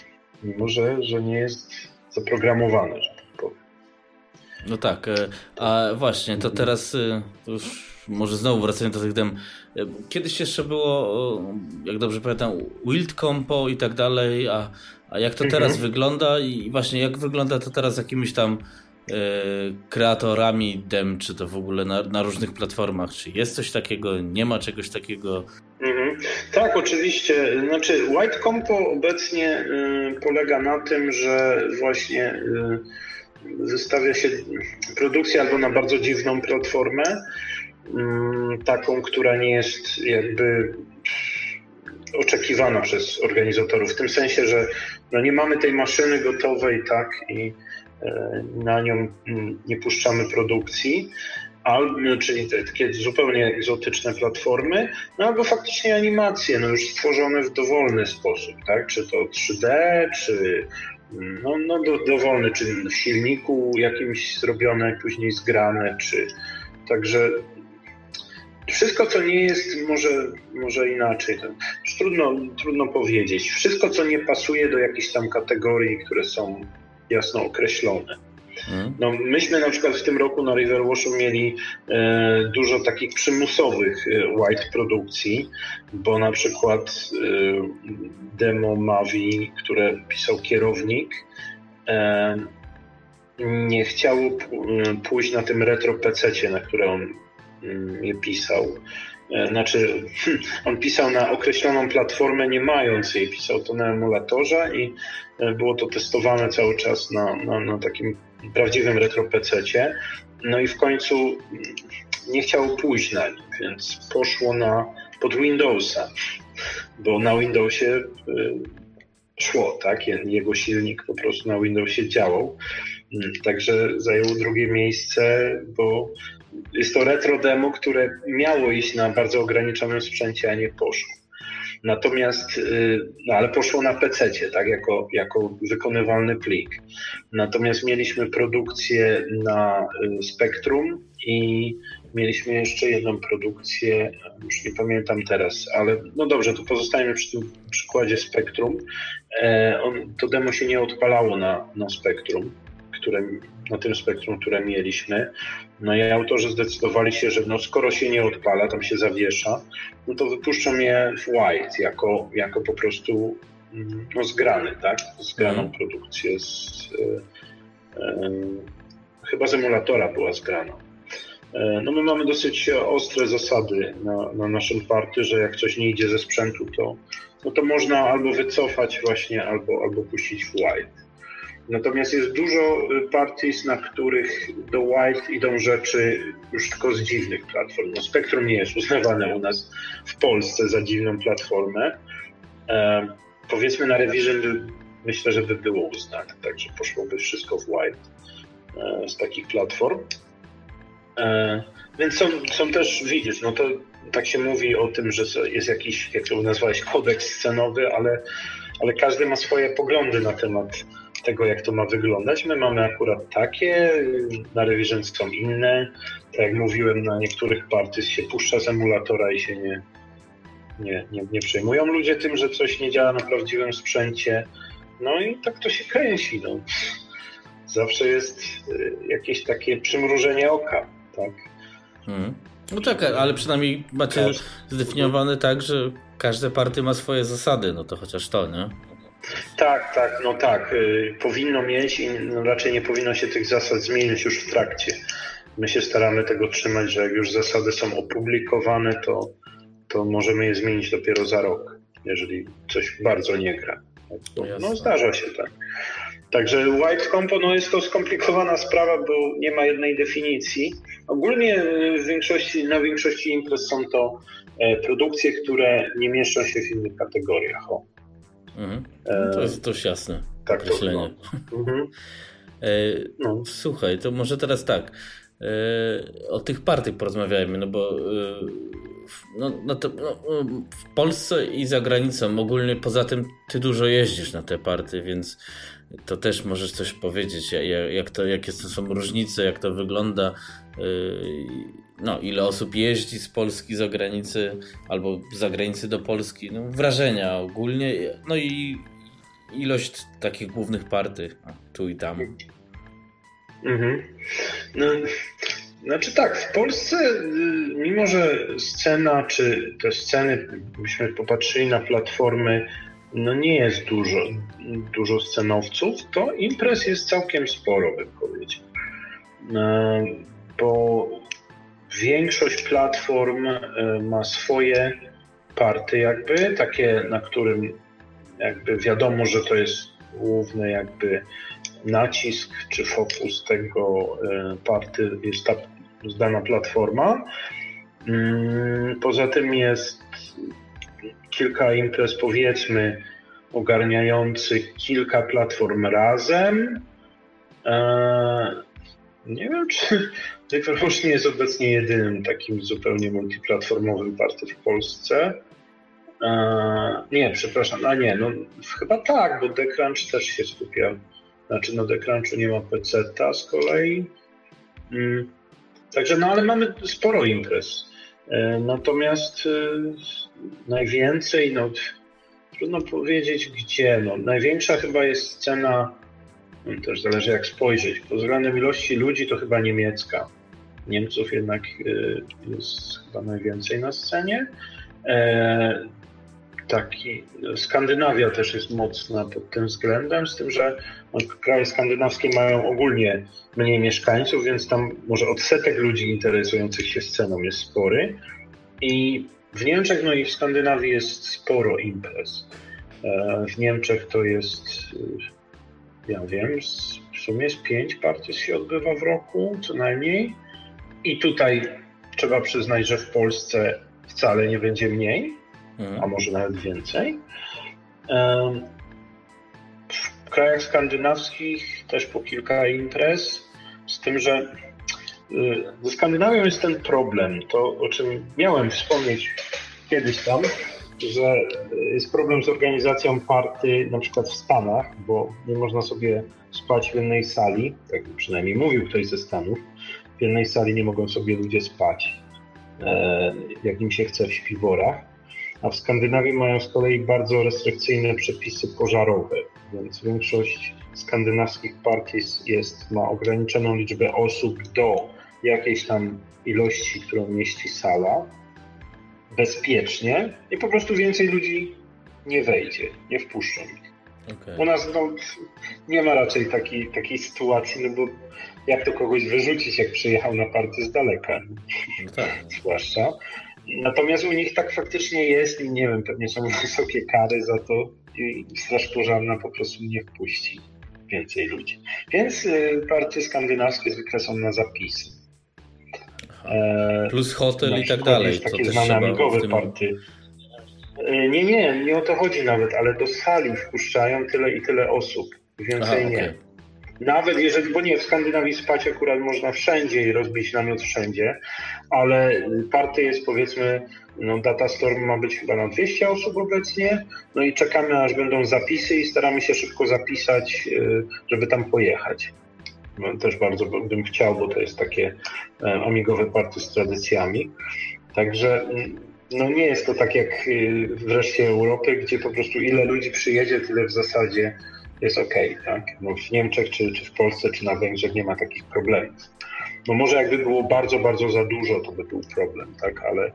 Mimo, że, że nie jest zaprogramowane, że tak powiem. No tak, e, a właśnie, to teraz e, już może znowu wracając do tych dem. E, kiedyś jeszcze było, jak dobrze pamiętam, Wild Compo i tak dalej, a, a jak to teraz mhm. wygląda i właśnie jak wygląda to teraz jakimiś tam kreatorami dem, czy to w ogóle na, na, różnych platformach, czy jest coś takiego, nie ma czegoś takiego? Mhm. Tak, oczywiście. Znaczy White Compo obecnie y, polega na tym, że właśnie y, wystawia się produkcję albo na bardzo dziwną platformę, Mm, taką, która nie jest jakby oczekiwana przez organizatorów, w tym sensie, że no nie mamy tej maszyny gotowej, tak, i e, na nią mm, nie puszczamy produkcji, albo, no, czyli te, takie zupełnie egzotyczne platformy, no albo faktycznie animacje, no już stworzone w dowolny sposób, tak, czy to 3D, czy mm, no, no do, dowolny, czy w silniku jakimś zrobione, później zgrane, czy także wszystko, co nie jest, może, może inaczej, to trudno, trudno powiedzieć. Wszystko, co nie pasuje do jakichś tam kategorii, które są jasno określone. Mhm. No, myśmy na przykład w tym roku na Riverwashu mieli e, dużo takich przymusowych e, white produkcji, bo na przykład e, demo Mavi, które pisał kierownik, e, nie chciało pójść na tym retro PC, na które on je pisał. E, znaczy, [LAUGHS] on pisał na określoną platformę, nie mając jej, pisał to na emulatorze i e, było to testowane cały czas na, na, na takim prawdziwym retro PC-cie. No i w końcu nie chciało pójść na nim, więc poszło na pod Windowsa, bo na Windowsie e, szło, tak? Jego silnik po prostu na Windowsie działał. Mm, także zajął drugie miejsce, bo jest to retro demo, które miało iść na bardzo ograniczonym sprzęcie, a nie poszło. Natomiast, y, no ale poszło na PC, tak, jako, jako wykonywalny plik. Natomiast mieliśmy produkcję na y, Spectrum i mieliśmy jeszcze jedną produkcję, już nie pamiętam teraz, ale no dobrze, to pozostajemy przy tym przykładzie Spectrum. E, on, to demo się nie odpalało na, na Spectrum które, na tym spektrum, które mieliśmy. No i autorzy zdecydowali się, że no skoro się nie odpala, tam się zawiesza, no to wypuszczą je w white jako, jako po prostu mm, no, zgrany, tak? Zgraną mhm. produkcję z, e, e, chyba z emulatora była zgrana. E, no my mamy dosyć ostre zasady na, na naszym party, że jak coś nie idzie ze sprzętu, to, no to można albo wycofać właśnie, albo, albo puścić w white. Natomiast jest dużo y, parties, na których do White idą rzeczy już tylko z dziwnych platform. No, Spektrum nie jest uznawane u nas w Polsce za dziwną platformę. E, powiedzmy na Revision myślę, że by było uznane, także poszłoby wszystko w White e, z takich platform. E, więc są, są też, widzisz, no to tak się mówi o tym, że jest jakiś, jak to nazwałeś, kodeks scenowy, ale, ale każdy ma swoje poglądy na temat tego, jak to ma wyglądać. My mamy akurat takie, na Revision są inne. Tak jak mówiłem, na niektórych parties się puszcza z emulatora i się nie, nie, nie, nie przejmują ludzie tym, że coś nie działa na prawdziwym sprzęcie. No i tak to się kręci. No. Zawsze jest y, jakieś takie przymrużenie oka, tak? Hmm. No tak, ale przynajmniej macie zdefiniowane tak, że każde party ma swoje zasady, no to chociaż to, nie? Tak, tak, no tak. Y, powinno mieć i no raczej nie powinno się tych zasad zmienić już w trakcie. My się staramy tego trzymać, że jak już zasady są opublikowane, to, to możemy je zmienić dopiero za rok, jeżeli coś bardzo nie gra. No zdarza się tak. Także White Compo no jest to skomplikowana sprawa, bo nie ma jednej definicji. Ogólnie w większości, na większości imprez są to e, produkcje, które nie mieszczą się w innych kategoriach. O. Mhm. No to jest dość jasne tak, określenie. To, no. Mhm. [LAUGHS] E, no. Słuchaj, to może teraz tak. o tych partiach porozmawiajmy, no bo no, no to, no, w Polsce i za granicą ogólnie poza tym ty dużo jeździsz na te party, więc to też możesz coś powiedzieć, jak to, jakie to są różnice, jak to wygląda, no, ile osób jeździ z Polski za granicy albo z zagranicy do Polski, no, wrażenia ogólnie, no i ilość takich głównych party tu i tam. Mhm. No, znaczy tak, w Polsce, y, mimo że scena, czy te sceny, byśmy popatrzyli na platformy, no nie jest dużo, dużo scenowców, to imprez jest całkiem sporo, bym powiedział. E, bo większość platform e, ma swoje party jakby, takie, na którym jakby wiadomo, że to jest główny jakby nacisk czy fokus tego e, party jest ta zdana platforma. Mm, poza tym jest kilka imprez, powiedzmy, ogarniających kilka platform razem. E, nie wiem, czy Deckcrunch nie jest obecnie jedynym takim zupełnie multiplatformowym party w Polsce. E, nie, przepraszam, a nie, no chyba tak, bo Deckcrunch też się skupia. Znaczy, no Deckcrunchu nie ma PC-ta z kolei. Mm. Także, no ale mamy sporo imprez. E, natomiast najwięcej, no trudno powiedzieć gdzie. No, największa chyba jest scena, no, też zależy jak spojrzeć, pod względem ilości ludzi to chyba niemiecka. Niemców jednak y, jest chyba najwięcej na scenie. E, taki, Skandynawia też jest mocna pod tym względem, z tym, że no, kraje skandynawskie mają ogólnie mniej mieszkańców, więc tam może odsetek ludzi interesujących się sceną jest spory. I w Niemczech, no i w Skandynawii jest sporo imprez. E, w Niemczech to jest, ja wiem, w sumie z pięć partii się odbywa w roku, co najmniej. I tutaj trzeba przyznać, że w Polsce wcale nie będzie mniej, mhm. a może nawet więcej. W krajach skandynawskich też po kilka imprez, z tym, że ze Skandynawią jest ten problem, to o czym miałem wspomnieć kiedyś tam, że jest problem z organizacją party na przykład w Stanach, bo nie można sobie spać w jednej sali, tak przynajmniej mówił ktoś ze Stanów, jednej sali nie mogą sobie ludzie spać, e, jak im się chce w śpiworach, a w Skandynawii mają z kolei bardzo restrykcyjne przepisy pożarowe, więc większość skandynawskich partii jest, ma ograniczoną liczbę osób do jakiejś tam ilości, którą mieści sala, bezpiecznie i po prostu więcej ludzi nie wejdzie, nie wpuszczą ich. Okay. U nas no, nie ma raczej takiej, takiej sytuacji, no bo jak to kogoś wyrzucić, jak przyjechał na partię z daleka, no tak. [LAUGHS] zwłaszcza. Natomiast u nich tak faktycznie jest i nie wiem, pewnie są [LAUGHS] wysokie kary za to i straż pożarna po prostu nie wpuści więcej ludzi. Więc y, partie skandynawskie zwykle są na zapisy. E, Plus hotel i tak dalej. Takie znane amigowe tym... party. E, nie, nie, nie o to chodzi nawet, ale do sali wpuszczają tyle i tyle osób. Więcej Aha, nie. Nawet jeżeli, bo nie, w Skandynawii spać akurat można wszędzie i rozbić namiot wszędzie, ale party jest powiedzmy, no Data Storm ma być chyba na 200 osób obecnie, no i czekamy aż będą zapisy i staramy się szybko zapisać, e, żeby tam pojechać. No, też bardzo bym chciał, bo to jest takie e, amigowe party z tradycjami. Także mm, no nie jest to tak jak y, w reszcie Europy, gdzie po prostu ile ludzi przyjedzie, tyle w zasadzie jest ok, tak? No w Niemczech, czy, czy w Polsce, czy na Węgrzech nie ma takich problemów. No może jakby było bardzo, bardzo za dużo, to by był problem, tak? Ale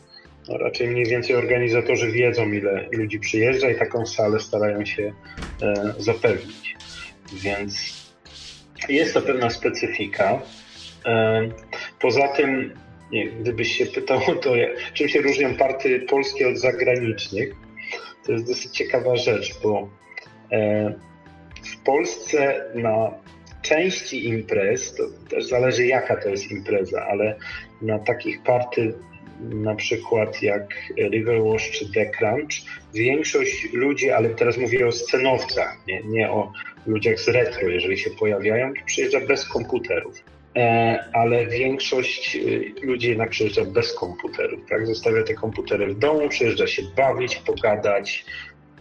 no raczej mniej więcej organizatorzy wiedzą, ile ludzi przyjeżdża i taką salę starają się e, zapewnić. Więc jest to pewna specyfika. E, poza tym, nie, gdybyś się pytał [LAUGHS] to, czym się różnią party polskie od zagranicznych, to jest dosyć ciekawa rzecz, bo e, w Polsce na części imprez, to też zależy jaka to jest impreza, ale na takich party na przykład jak River Wash czy The Crunch, większość ludzi, ale teraz mówię o scenowcach, nie, nie o ludziach z retro, jeżeli się pojawiają, to przyjeżdża bez komputerów. E, ale większość y, ludzi jednak przyjeżdża bez komputerów, tak? Zostawia te komputery w domu, przyjeżdża się bawić, pogadać,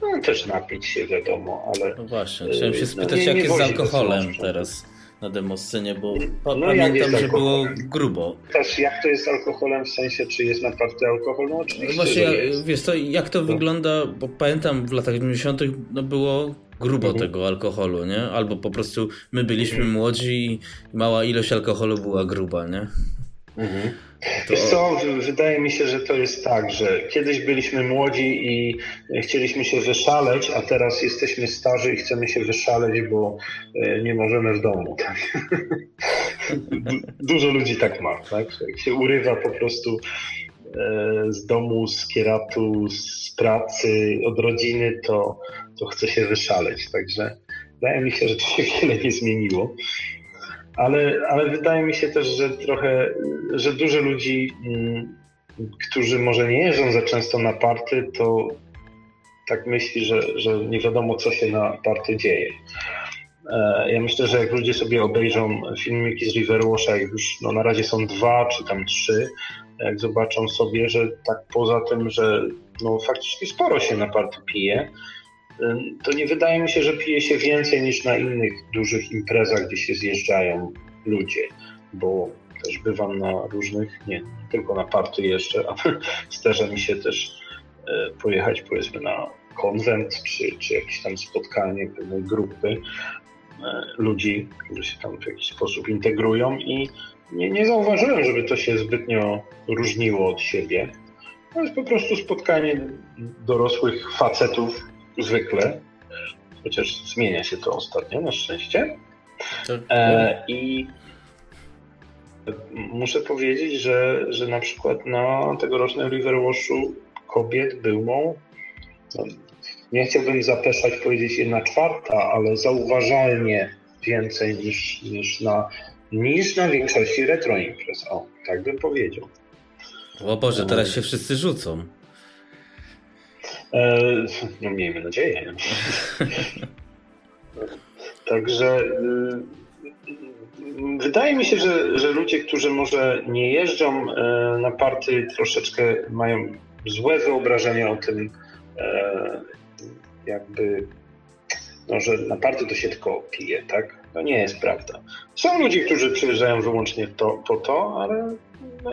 no też napić się, wiadomo, ale... No właśnie, chciałem się y, spytać, no, nie, jak jest z alkoholem teraz na demoscenie, bo no, pamiętam, że było grubo. Też jak to jest z alkoholem, w sensie, czy jest na party alkohol? No oczywiście, no właśnie, wiesz to, jak to no. wygląda, bo pamiętam w latach 90 no było grubo mhm. tego alkoholu, nie? Albo po prostu my byliśmy mhm. młodzi i mała ilość alkoholu była gruba, nie? Mhm. Co, wydaje mi się, że to jest tak, że kiedyś byliśmy młodzi i chcieliśmy się wyszaleć, a teraz jesteśmy starzy i chcemy się wyszaleć, bo e, nie możemy w domu. Tak? Dużo ludzi tak ma, tak? Jak się urywa po prostu e, z domu, z kieratu, z pracy, od rodziny, to, to chce się wyszaleć. Także wydaje mi się, że to się wiele nie zmieniło ale, ale wydaje mi się też, że trochę, że dużo ludzi, mm, którzy może nie jeżdżą za często na party, to tak myśli, że, że nie wiadomo, co się na party dzieje. E, ja myślę, że jak ludzie sobie obejrzą filmiki z Riverwasha, jak już no, na razie są dwa czy tam trzy, jak zobaczą sobie, że tak poza tym, że no, faktycznie sporo się na party pije, to nie wydaje mi się, że pije się więcej niż na innych dużych imprezach, gdzie się zjeżdżają ludzie, bo też bywam na różnych, nie tylko na party jeszcze, ale [LAUGHS] zdarza mi się też e, pojechać powiedzmy na konwent czy, czy jakieś tam spotkanie pewnej grupy e, ludzi, którzy się tam w jakiś sposób integrują i nie, nie zauważyłem, żeby to się zbytnio różniło od siebie. To jest po prostu spotkanie dorosłych facetów, zwykle, chociaż zmienia się to ostatnio, na szczęście. E, I muszę powiedzieć, że, że na przykład na tegorocznym Riverwashu kobiet było, no, nie chciałbym zapeszać powiedzieć jedna czwarta, ale zauważalnie więcej niż, niż, na, niż na większości retro imprez. O, tak bym powiedział. O Boże, teraz się wszyscy rzucą. E, no miejmy nadzieję. [LAUGHS] Także y, wydaje mi się, że, że ludzie, którzy może nie jeżdżą e, na party, troszeczkę mają złe wyobrażenie o tym, e, jakby, no, że na party to się tylko pije, tak? To nie jest prawda. Są ludzie, którzy przyjeżdżają wyłącznie to, po to, ale no,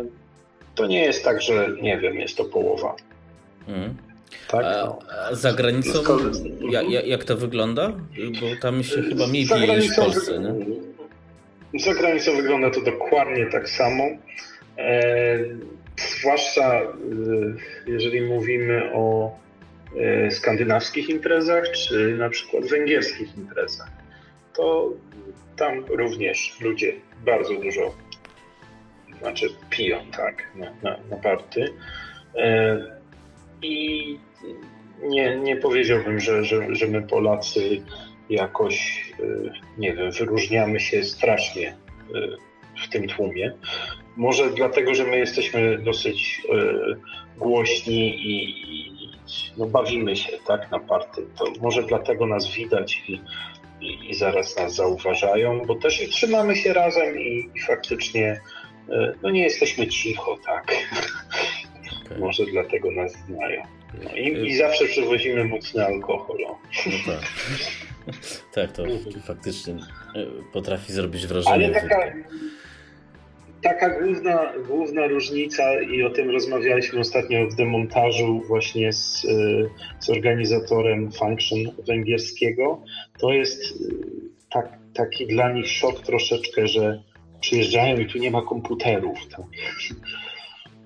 to nie jest tak, że nie wiem, jest to połowa. Mm. Tak? A, a za granicą jak, jak to wygląda? Bo tam się chyba mniej pije niż w Polsce, nie? Za granicą wygląda to dokładnie tak samo. E, zwłaszcza e, jeżeli mówimy o e, skandynawskich imprezach, czy na przykład węgierskich imprezach, to tam również ludzie bardzo dużo znaczy piją, tak, na, na, na party. E, I nie, nie powiedziałbym, że, że, że my Polacy jakoś, y, nie wiem, wyróżniamy się strasznie y, w tym tłumie. Może dlatego, że my jesteśmy dosyć y, głośni i, no, bawimy się tak na party. To może dlatego nas widać i, i, i, zaraz nas zauważają, bo też i trzymamy się razem i, i faktycznie no, nie jesteśmy cicho, tak. Okay. Może dlatego nas znają. No i, i zawsze przywozimy mocny alkohol. No tak. [LAUGHS] tak, to faktycznie e, potrafi zrobić wrażenie. Ale taka, taka główna, główna różnica, i o tym rozmawialiśmy ostatnio w demontażu właśnie z, e, z organizatorem Function węgierskiego, to jest tak, taki dla nich szok troszeczkę, że przyjeżdżają i tu nie ma komputerów. Tak?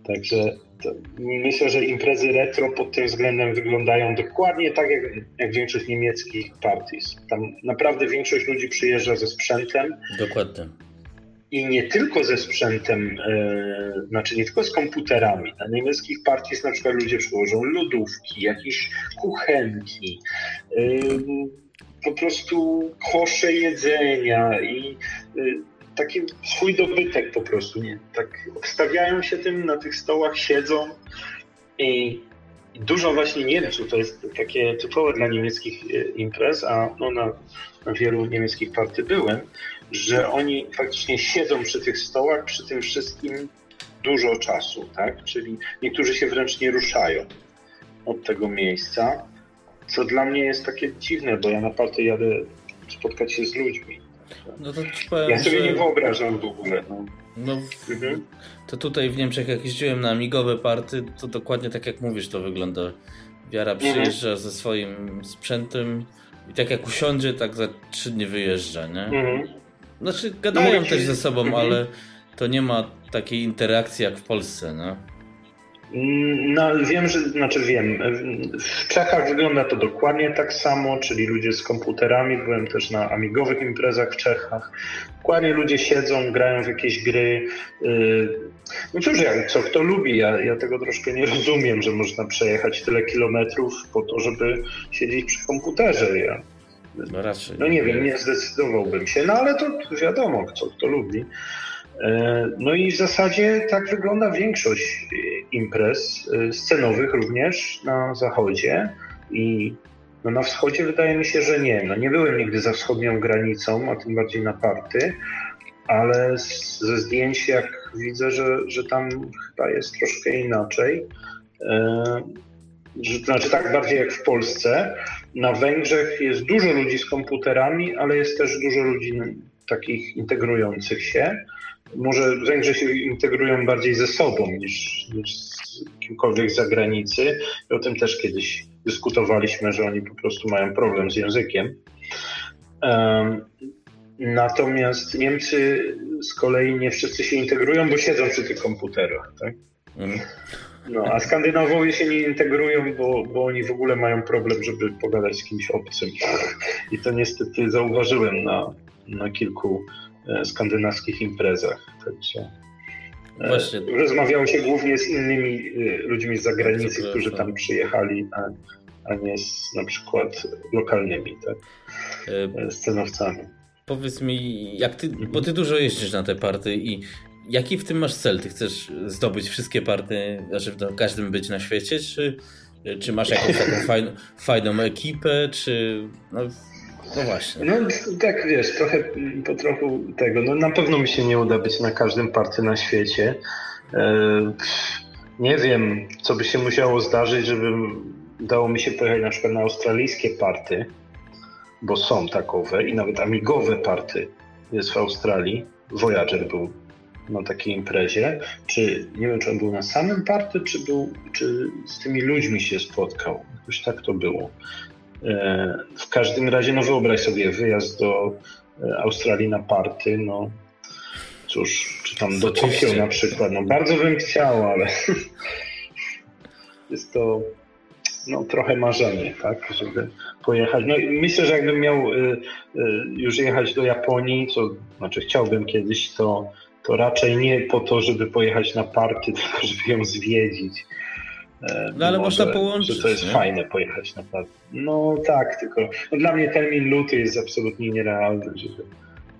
Także myślę, że imprezy retro pod tym względem wyglądają dokładnie tak jak, jak większość niemieckich parties. Tam naprawdę większość ludzi przyjeżdża ze sprzętem. Dokładnie. I nie tylko ze sprzętem, e, znaczy nie tylko z komputerami. Na niemieckich parties na przykład ludzie przyłożą lodówki, jakieś kuchenki, e, po prostu kosze jedzenia i e, taki swój dobytek po prostu, nie? Tak obstawiają się tym, na tych stołach siedzą i dużo właśnie Niemców, to jest takie typowe dla niemieckich e, imprez, a no na, na wielu niemieckich party byłem, że oni faktycznie siedzą przy tych stołach, przy tym wszystkim dużo czasu, tak? Czyli niektórzy się wręcz nie ruszają od tego miejsca, co dla mnie jest takie dziwne, bo ja na party jadę spotkać się z ludźmi. No to powiem, ja sobie że... nie wyobrażam w ogóle. No. No, mhm. to tutaj w Niemczech jak jeździłem na amigowe party, to dokładnie tak jak mówisz to wygląda. Wiara mhm. przyjeżdża mhm. ze swoim sprzętem i tak jak usiądzie, tak za trzy dni wyjeżdża, nie? Mhm. Znaczy gadają no, też ze sobą, mhm. ale to nie ma takiej interakcji jak w Polsce, no. No, wiem, że, znaczy wiem, w Czechach wygląda to dokładnie tak samo, czyli ludzie z komputerami, byłem też na amigowych imprezach w Czechach, dokładnie ludzie siedzą, grają w jakieś gry, y, no cóż, jak, co kto lubi, ja, ja tego troszkę nie rozumiem, że można przejechać tyle kilometrów po to, żeby siedzieć przy komputerze, ja, no raczej. No nie wiem, nie zdecydowałbym się, no ale to wiadomo, kto kto lubi. E, no i w zasadzie tak wygląda większość e, imprez e, scenowych również na zachodzie i no na wschodzie wydaje mi się, że nie. No nie byłem nigdy za wschodnią granicą, a tym bardziej na party, ale ze zdjęć jak widzę, że, że tam chyba jest troszkę inaczej. Znaczy tak bardziej jak w Polsce. Na Węgrzech jest dużo ludzi z komputerami, ale jest też dużo ludzi takich integrujących się może Węgrzy się integrują bardziej ze sobą niż, niż z kimkolwiek z zagranicy. I o tym też kiedyś dyskutowaliśmy, że oni po prostu mają problem z językiem. Um, natomiast Niemcy z kolei nie wszyscy się integrują, bo siedzą przy tych komputerach. Tak? Mm. No, a Skandynawowie się nie integrują, bo, bo oni w ogóle mają problem, żeby pogadać z kimś obcym. I to niestety zauważyłem na, na kilku skandynawskich imprezach. Także e, Właśnie. rozmawiało się głównie z innymi e, ludźmi z zagranicy, którzy tam przyjechali, a, a nie z na przykład lokalnymi tak? scenowcami. Powiedz mi, jak ty, bo ty dużo jeździsz na te party i jaki w tym masz cel? Ty chcesz zdobyć wszystkie party, znaczy w każdym być na świecie, czy, czy masz jakąś taką [LAUGHS] fajną, fajną ekipę, czy no, no właśnie. No tak wiesz, trochę po trochu tego. No na pewno mi się nie uda być na każdym party na świecie. E, nie wiem, co by się musiało zdarzyć, żeby dało mi się pojechać na przykład na australijskie party, bo są takowe i nawet amigowe party jest w Australii. Voyager był na takiej imprezie. Czy nie wiem, czy on był na samym party, czy, był, czy z tymi ludźmi się spotkał. Jakoś tak to było. E, w każdym razie, no wyobraź sobie wyjazd do e, Australii na party, no cóż, czy tam do Tokio na przykład, no bardzo bym chciał, ale [LAUGHS] jest to no, trochę marzenie, tak, żeby pojechać. No myślę, że jakbym miał y, y, już jechać do Japonii, co znaczy chciałbym kiedyś, to, to raczej nie po to, żeby pojechać na party, [LAUGHS] tylko żeby ją zwiedzić. E, no ale można połączyć. Że to jest nie? fajne pojechać naprawdę. No tak, tylko no, dla mnie termin luty jest absolutnie nierealny, żeby,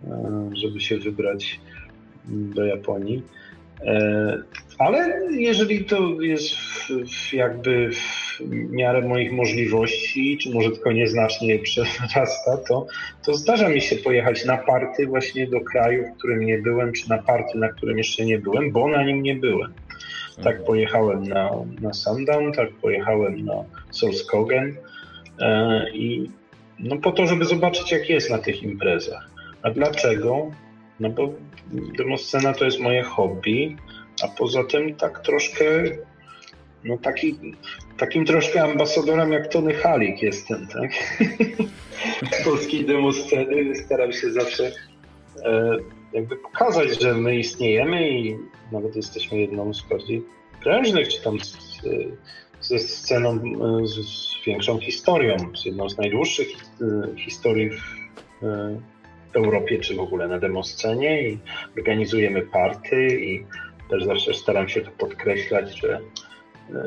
e, żeby się wybrać do Japonii. E, ale jeżeli to jest jakby w miarę moich możliwości, czy może tylko nieznacznie [LAUGHS] przerasta, to, to zdarza mi się pojechać na party właśnie do kraju, w którym nie byłem, czy na party, na którym jeszcze nie byłem, bo na nim nie byłem. Tak pojechałem na, na Sundown, tak pojechałem na Solskogen e, i no po to, żeby zobaczyć jak jest na tych imprezach. A dlaczego? No bo demoscena to jest moje hobby, a poza tym tak troszkę no taki, takim troszkę ambasadorem jak Tony Halik jestem, tak? [LAUGHS] Polskiej demosceny staram się zawsze e, jakby pokazać, że my istniejemy i nawet jesteśmy jedną z bardziej prężnych, czy tam z, ze sceną z, z, większą historią, z jedną z najdłuższych e, historii w, e, Europie, czy w ogóle na demoscenie i organizujemy party i też zawsze staram się to podkreślać, że e,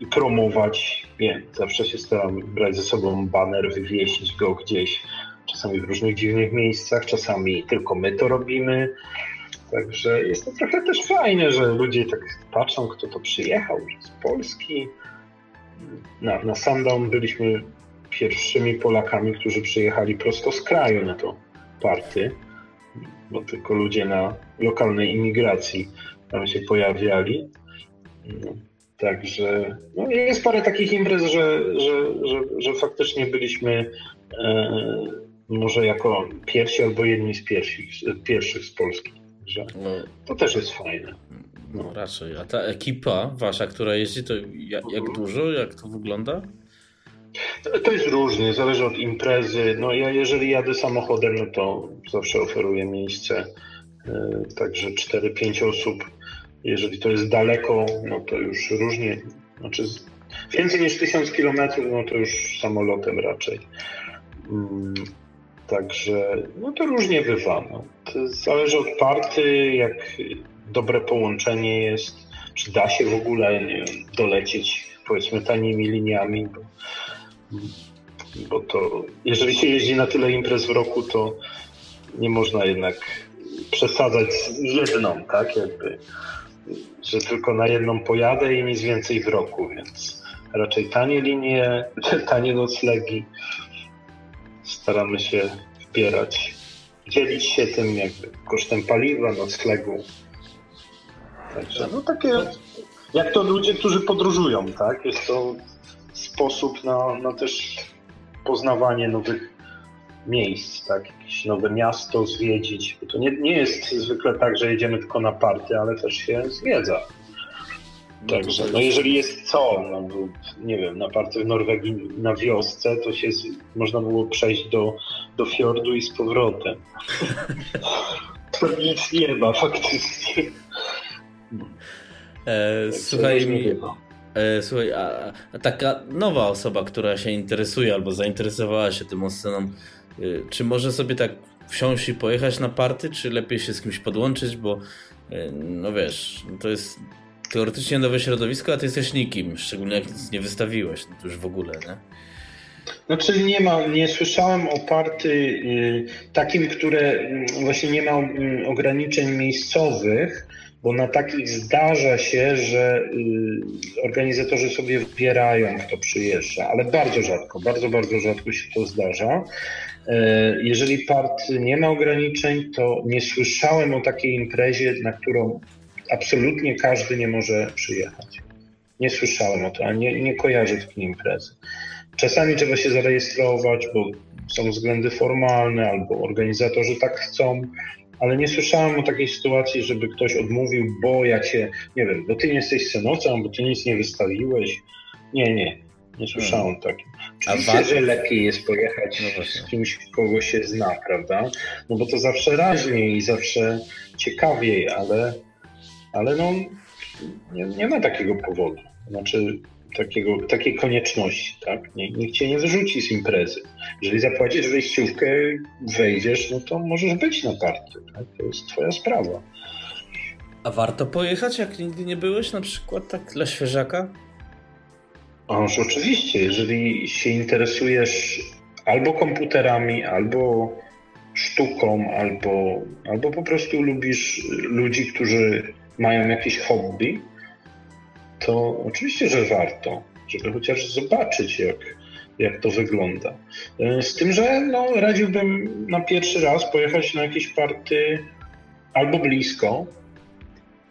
i promować. Nie, zawsze się staram brać ze sobą baner, wywiesić go gdzieś, czasami w różnych dziwnych miejscach, czasami tylko my to robimy. Także jest to trochę też fajne, że ludzie tak patrzą, kto to przyjechał, z Polski. Na, na Sundown byliśmy pierwszymi Polakami, którzy przyjechali prosto z kraju na to party. bo tylko ludzie na lokalnej imigracji tam się pojawiali. No, także no, jest parę takich imprez, że, że, że, że faktycznie byliśmy e, może jako pierwsi albo jedni z pierwszych, pierwszych z Polski. Że no. to też jest fajne. No raczej. A ta ekipa wasza, która jeździ, to jak, jak dużo? Jak to wygląda? To jest różnie, zależy od imprezy. No ja jeżeli jadę samochodem, no to zawsze oferuję miejsce. E, także 4-5 osób. Jeżeli to jest daleko, no to już różnie. Znaczy więcej niż 1000 km, no to już samolotem raczej. Także no to różnie bywa. No. To zależy od party, jak dobre połączenie jest, czy da się w ogóle nie dolecieć powiedzmy tanimi liniami, bo bo to jeżeli się jeździ na tyle imprez w roku, to nie można jednak przesadzać z jedną, tak? Jakby, że tylko na jedną pojadę i nic więcej w roku, więc raczej tanie linie, [LAUGHS] tanie noclegi. Staramy się wbierać, dzielić się tym jakby kosztem paliwa, noclegu. Także no takie, jak to ludzie, którzy podróżują, tak? Jest to sposób na, na też poznawanie nowych miejsc, tak? Jakieś nowe miasto zwiedzić. Bo to nie, nie jest zwykle tak, że jedziemy tylko na party, ale też się zwiedza. No Także, no jeżeli jest co, no bo, nie wiem, na party w Norwegii na wiosce, to się można było przejść do, do fiordu i z powrotem. [LAUGHS] to nic nie ma faktycznie. E, słuchaj mi, E, słuchaj, a, a, taka nowa osoba, która się interesuje albo zainteresowała się tym sceną, e, czy może sobie tak wsiąść i pojechać na party, czy lepiej się z kimś podłączyć, bo e, no wiesz, to jest teoretycznie nowe środowisko, a ty jesteś nikim, szczególnie jak nic nie wystawiłeś, no to już w ogóle, nie? Znaczy nie ma, nie słyszałem o party y, takim, które y, właśnie nie ma y, ograniczeń miejscowych, bo na takich zdarza się, że organizatorzy sobie wybierają, kto przyjeżdża, ale bardzo rzadko, bardzo, bardzo rzadko się to zdarza. E, jeżeli part nie ma ograniczeń, to nie słyszałem o takiej imprezie, na którą absolutnie każdy nie może przyjechać. Nie słyszałem o tym, a nie, nie kojarzę takiej imprezy. Czasami trzeba się zarejestrować, bo są względy formalne, albo organizatorzy tak chcą, ale nie słyszałem o takiej sytuacji, żeby ktoś odmówił, bo ja cię, nie wiem, bo ty nie jesteś scenocą, bo ty nic nie wystawiłeś. Nie, nie, nie słyszałem hmm. takim. Oczywiście, A że lepiej jest pojechać no z kimś, kogo się zna, prawda? No bo to zawsze raźniej i zawsze ciekawiej, ale, ale no, nie, nie ma takiego powodu. Znaczy, takiego, takiej konieczności, tak? Nikt cię nie wyrzuci z imprezy. Jeżeli zapłacisz wejściówkę, wejdziesz, no to możesz być na party, tak? To jest twoja sprawa. A warto pojechać, jak nigdy nie byłeś, na przykład tak dla świeżaka? Ależ oczywiście, jeżeli się interesujesz albo komputerami, albo sztuką, albo, albo po prostu lubisz ludzi, którzy mają jakieś hobby, to oczywiście, że warto, żeby chociaż zobaczyć, jak, jak to wygląda. E, z tym, że no, radziłbym na pierwszy raz pojechać na jakieś party albo blisko,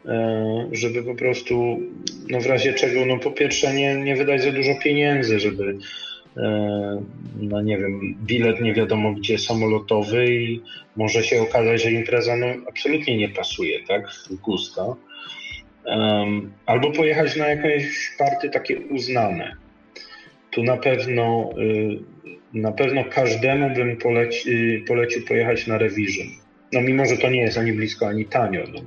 e, żeby po prostu, no w razie czego, no po pierwsze nie, nie wydać za dużo pieniędzy, żeby no nie wiem, bilet nie wiadomo gdzie samolotowy i może się okazać, że impreza no, absolutnie nie pasuje, tak, w gusta. Um, albo pojechać na jakieś party takie uznane. Tu na pewno, y, na pewno każdemu bym poleci, y, polecił pojechać na Revision. No mimo, że to nie jest ani blisko, ani tanio. No.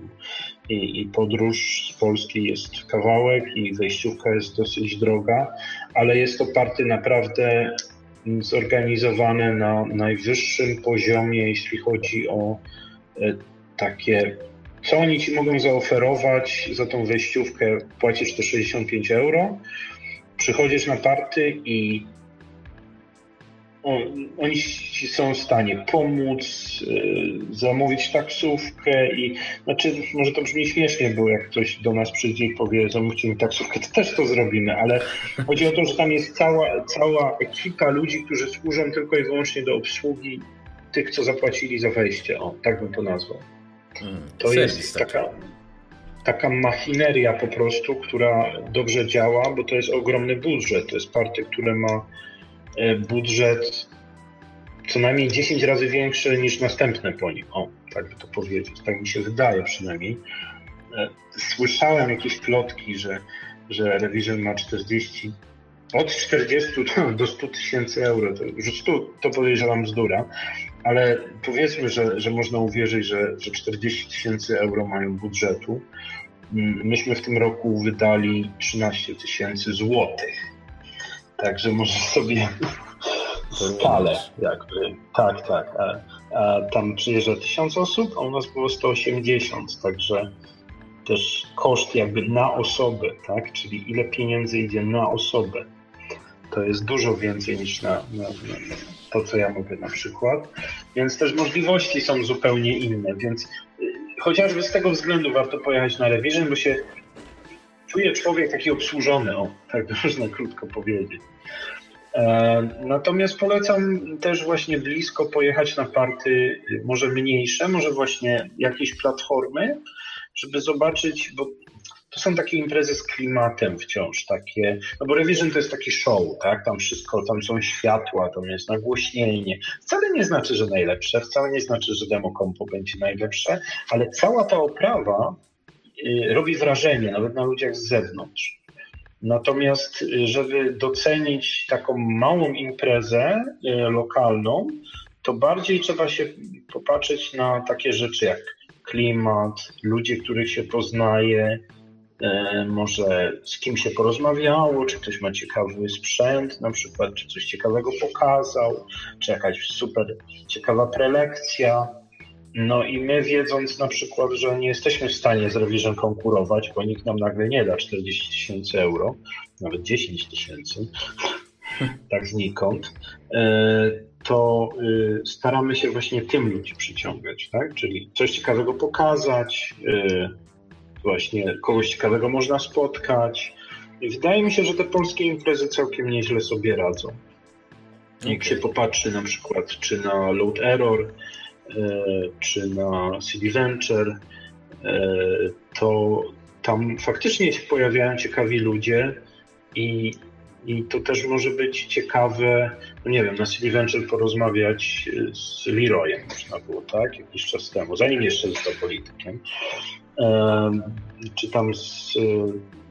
I, I, podróż z Polski jest kawałek i wejściówka jest dosyć droga, ale jest to party naprawdę zorganizowane na najwyższym poziomie, jeśli chodzi o e, takie co oni ci mogą zaoferować za tą wejściówkę? Płacisz to 65 euro, przychodzisz na party i oni są w stanie pomóc, y, zamówić taksówkę i znaczy, może to brzmi śmiesznie, bo jak ktoś do nas przyjdzie i powie, zamówcie mi taksówkę, to też to zrobimy, ale chodzi o to, że tam jest cała, cała ekipa ludzi, którzy służą tylko i wyłącznie do obsługi tych, co zapłacili za wejście. O, tak bym to nazwał. Mm, to jest taka, taka machineria po prostu, która dobrze działa, bo to jest ogromny budżet. To jest party, które ma e, budżet co najmniej 10 razy większy niż następne po nim. O, tak by to powiedzieć. Tak mi się wydaje przynajmniej. E, słyszałem jakieś plotki, że, że Revision ma 40, od 40 do 100 tysięcy euro. To, już 100 to podejrzewam bzdura, ale powiedzmy, że, że można uwierzyć, że, że 40 tysięcy euro mają budżetu. Mm, myśmy w tym roku wydali 13 tysięcy złotych. Także może sobie skalę jakby. Tak, tak. A, a tam przyjeżdża 1000 osób, a u nas było 180, także też koszt jakby na osobę, tak? Czyli ile pieniędzy idzie na osobę. To jest dużo więcej niż na, na, na to, co ja mówię na przykład. Więc też możliwości są zupełnie inne, więc y, chociażby z tego względu warto pojechać na Revision, bo się czuje człowiek taki obsłużony, o, tak [LAUGHS] można krótko powiedzieć. E, natomiast polecam też właśnie blisko pojechać na party, może mniejsze, może właśnie jakieś platformy, żeby zobaczyć, bo to są takie imprezy z klimatem wciąż, takie, no bo Revision to jest taki show, tak, tam wszystko, tam są światła, tam jest nagłośnienie. Wcale nie znaczy, że najlepsze, wcale nie znaczy, że demo compo będzie najlepsze, ale cała ta oprawa robi wrażenie, nawet na ludziach z zewnątrz. Natomiast, y, żeby docenić taką małą imprezę y, lokalną, to bardziej trzeba się popatrzeć na takie rzeczy jak klimat, ludzie, których się poznaje, y, może z kim się porozmawiało, czy ktoś ma ciekawy sprzęt, na przykład, czy coś ciekawego pokazał, czy jakaś super ciekawa prelekcja. No i my wiedząc na przykład, że nie jesteśmy w stanie z Revision konkurować, bo nikt nam nagle nie da 40 tysięcy euro, nawet 10 tysięcy, [LAUGHS] tak znikąd, e, to e, staramy się właśnie tym ludzi przyciągać, tak? Czyli coś ciekawego pokazać, e, właśnie kogoś ciekawego można spotkać. I wydaje mi się, że te polskie imprezy całkiem nieźle sobie radzą. Jak się popatrzy na przykład czy na Load Error, czy na CD Venture, e, to tam faktycznie się pojawiają ciekawi ludzie i, i to też może być ciekawe, no nie wiem, na CD Venture porozmawiać z Leroyem można było, tak, jakiś czas temu, zanim jeszcze został politykiem. E, czy tam z,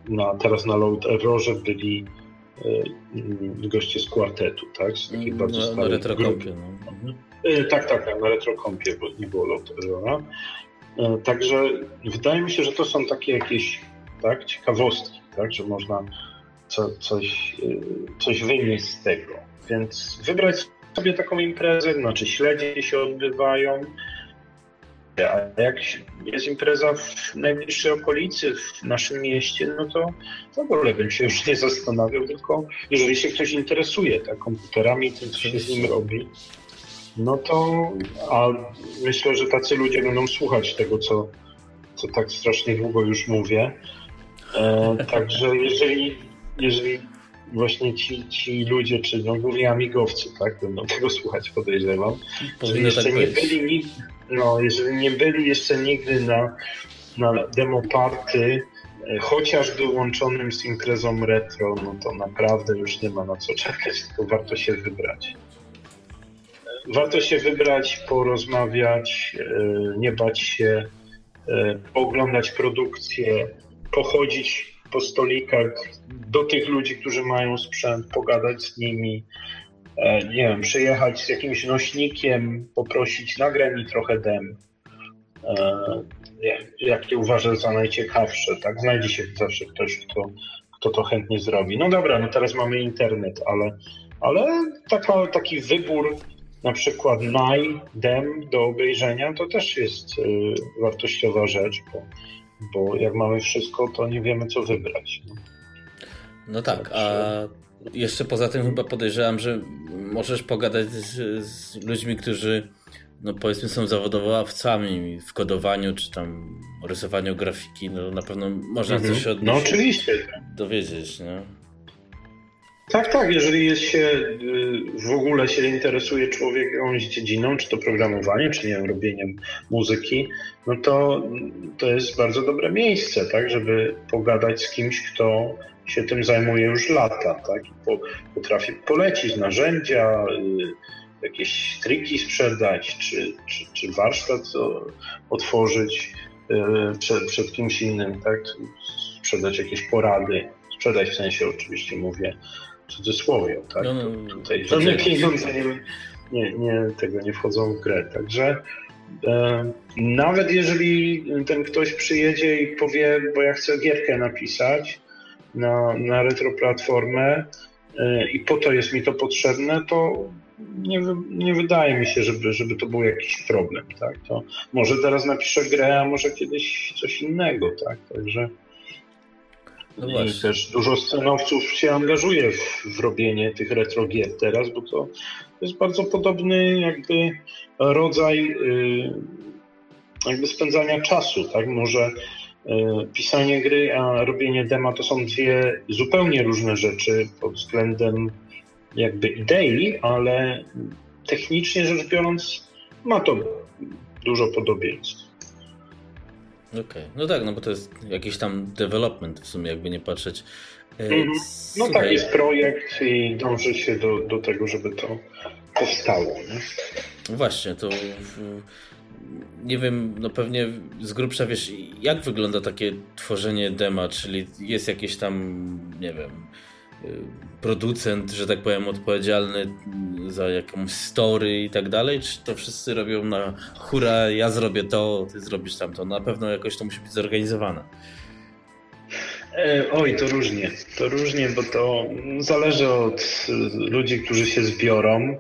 na, teraz na Load Errorze byli goście z kwartetu, tak? Z takich bardzo no, starych na grup. No. Mhm. E, tak, tak, na retrokompie, bo nie było Loterona. E, także wydaje mi się, że to są takie jakieś tak, ciekawostki, tak, że można co, coś, e, coś wynieść z tego. Więc wybrać sobie taką imprezę, znaczy śledzie się odbywają, a jak jest impreza w najbliższej okolicy, w naszym mieście, no to w ogóle bym się już nie zastanawiał, tylko jeżeli się ktoś interesuje tak, komputerami, tym co się z nim robi, no to a myślę, że tacy ludzie będą słuchać tego, co, co tak strasznie długo już mówię. E, [LAUGHS] także jeżeli, jeżeli właśnie ci, ci ludzie, czy no głównie amigowcy, tak, będą tego słuchać, podejrzewam, że jeszcze tak nie byli, no, jeżeli nie byli jeszcze nigdy na, na demo party, e, chociażby łączonym z imprezą retro, no to naprawdę już nie ma na co czekać, tylko warto się wybrać. Warto się wybrać, porozmawiać, e, nie bać się, e, oglądać produkcję, pochodzić po stolikach do tych ludzi, którzy mają sprzęt, pogadać z nimi, e, nie wiem, przyjechać z jakimś nośnikiem, poprosić, nagraj mi trochę dem. Jakie uważasz za najciekawsze, tak? Znajdzie się zawsze ktoś, kto, kto to chętnie zrobi. No dobra, no teraz mamy internet, ale, ale taka, taki wybór na przykład Naj, Dem do obejrzenia, to też jest y, wartościowa rzecz, bo, bo jak mamy wszystko, to nie wiemy, co wybrać. No, no tak, a jeszcze poza tym chyba podejrzewam, że możesz pogadać z, z ludźmi, którzy no powiedzmy są zawodowcami w kodowaniu, czy tam rysowaniu grafiki, no na pewno można mhm. coś od No oczywiście. dowiedzieć, nie? Tak, tak. Jeżeli jest się, y, w ogóle się interesuje człowiek jakąś dziedziną, czy to programowanie, czy nie wiem, robieniem muzyki, no to to jest bardzo dobre miejsce, tak, żeby pogadać z kimś, kto się tym zajmuje już lata, tak, po, potrafi polecić narzędzia, y, jakieś triki sprzedać, czy, czy, czy warsztat otworzyć y, przed, przed kimś innym, tak, sprzedać jakieś porady, sprzedać w sensie oczywiście mówię, cudzysłowie, tak? No, no, Tutaj żadne pieniądze nie, nie, nie, tego nie wchodzą w grę. Także e, nawet jeżeli ten ktoś przyjedzie i powie, bo ja chcę gierkę napisać na, na retroplatformę e, i po to jest mi to potrzebne, to nie, nie wydaje mi się, żeby, żeby to był jakiś problem, tak? To może teraz napiszę grę, a może kiedyś coś innego, tak? Także no I też dużo scenowców się angażuje w, w robienie tych retrogier teraz, bo to jest bardzo podobny jakby rodzaj y, jakby spędzania czasu, tak? Może y, pisanie gry, a robienie dema to są dwie zupełnie różne rzeczy pod względem jakby idei, ale technicznie rzecz biorąc ma to dużo podobieństw. Okej, okay. no tak, no bo to jest jakiś tam development w sumie, jakby nie patrzeć. Mm, no tak, jest projekt i dąży się do, do tego, żeby to powstało. Nie? Właśnie, to nie wiem, no pewnie z grubsza wiesz, jak wygląda takie tworzenie dema, czyli jest jakieś tam, nie wiem, producent, że tak powiem, odpowiedzialny za jakąś story i tak dalej? Czy to wszyscy robią na hura, ja zrobię to, ty zrobisz tamto? Na pewno jakoś to musi być zorganizowane. E, oj, to różnie. To różnie, bo to zależy od ludzi, którzy się zbiorą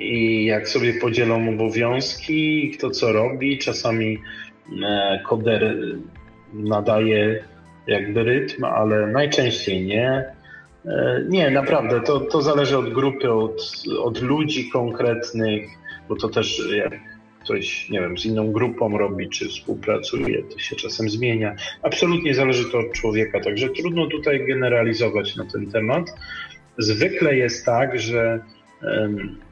i jak sobie podzielą obowiązki, kto co robi. Czasami e, koder nadaje jakby rytm, ale najczęściej nie. E, nie, naprawdę, to, to zależy od grupy, od, od ludzi konkretnych, bo to też jak ktoś, nie wiem, z inną grupą robi, czy współpracuje, to się czasem zmienia. Absolutnie zależy to od człowieka, także trudno tutaj generalizować na ten temat. Zwykle jest tak, że,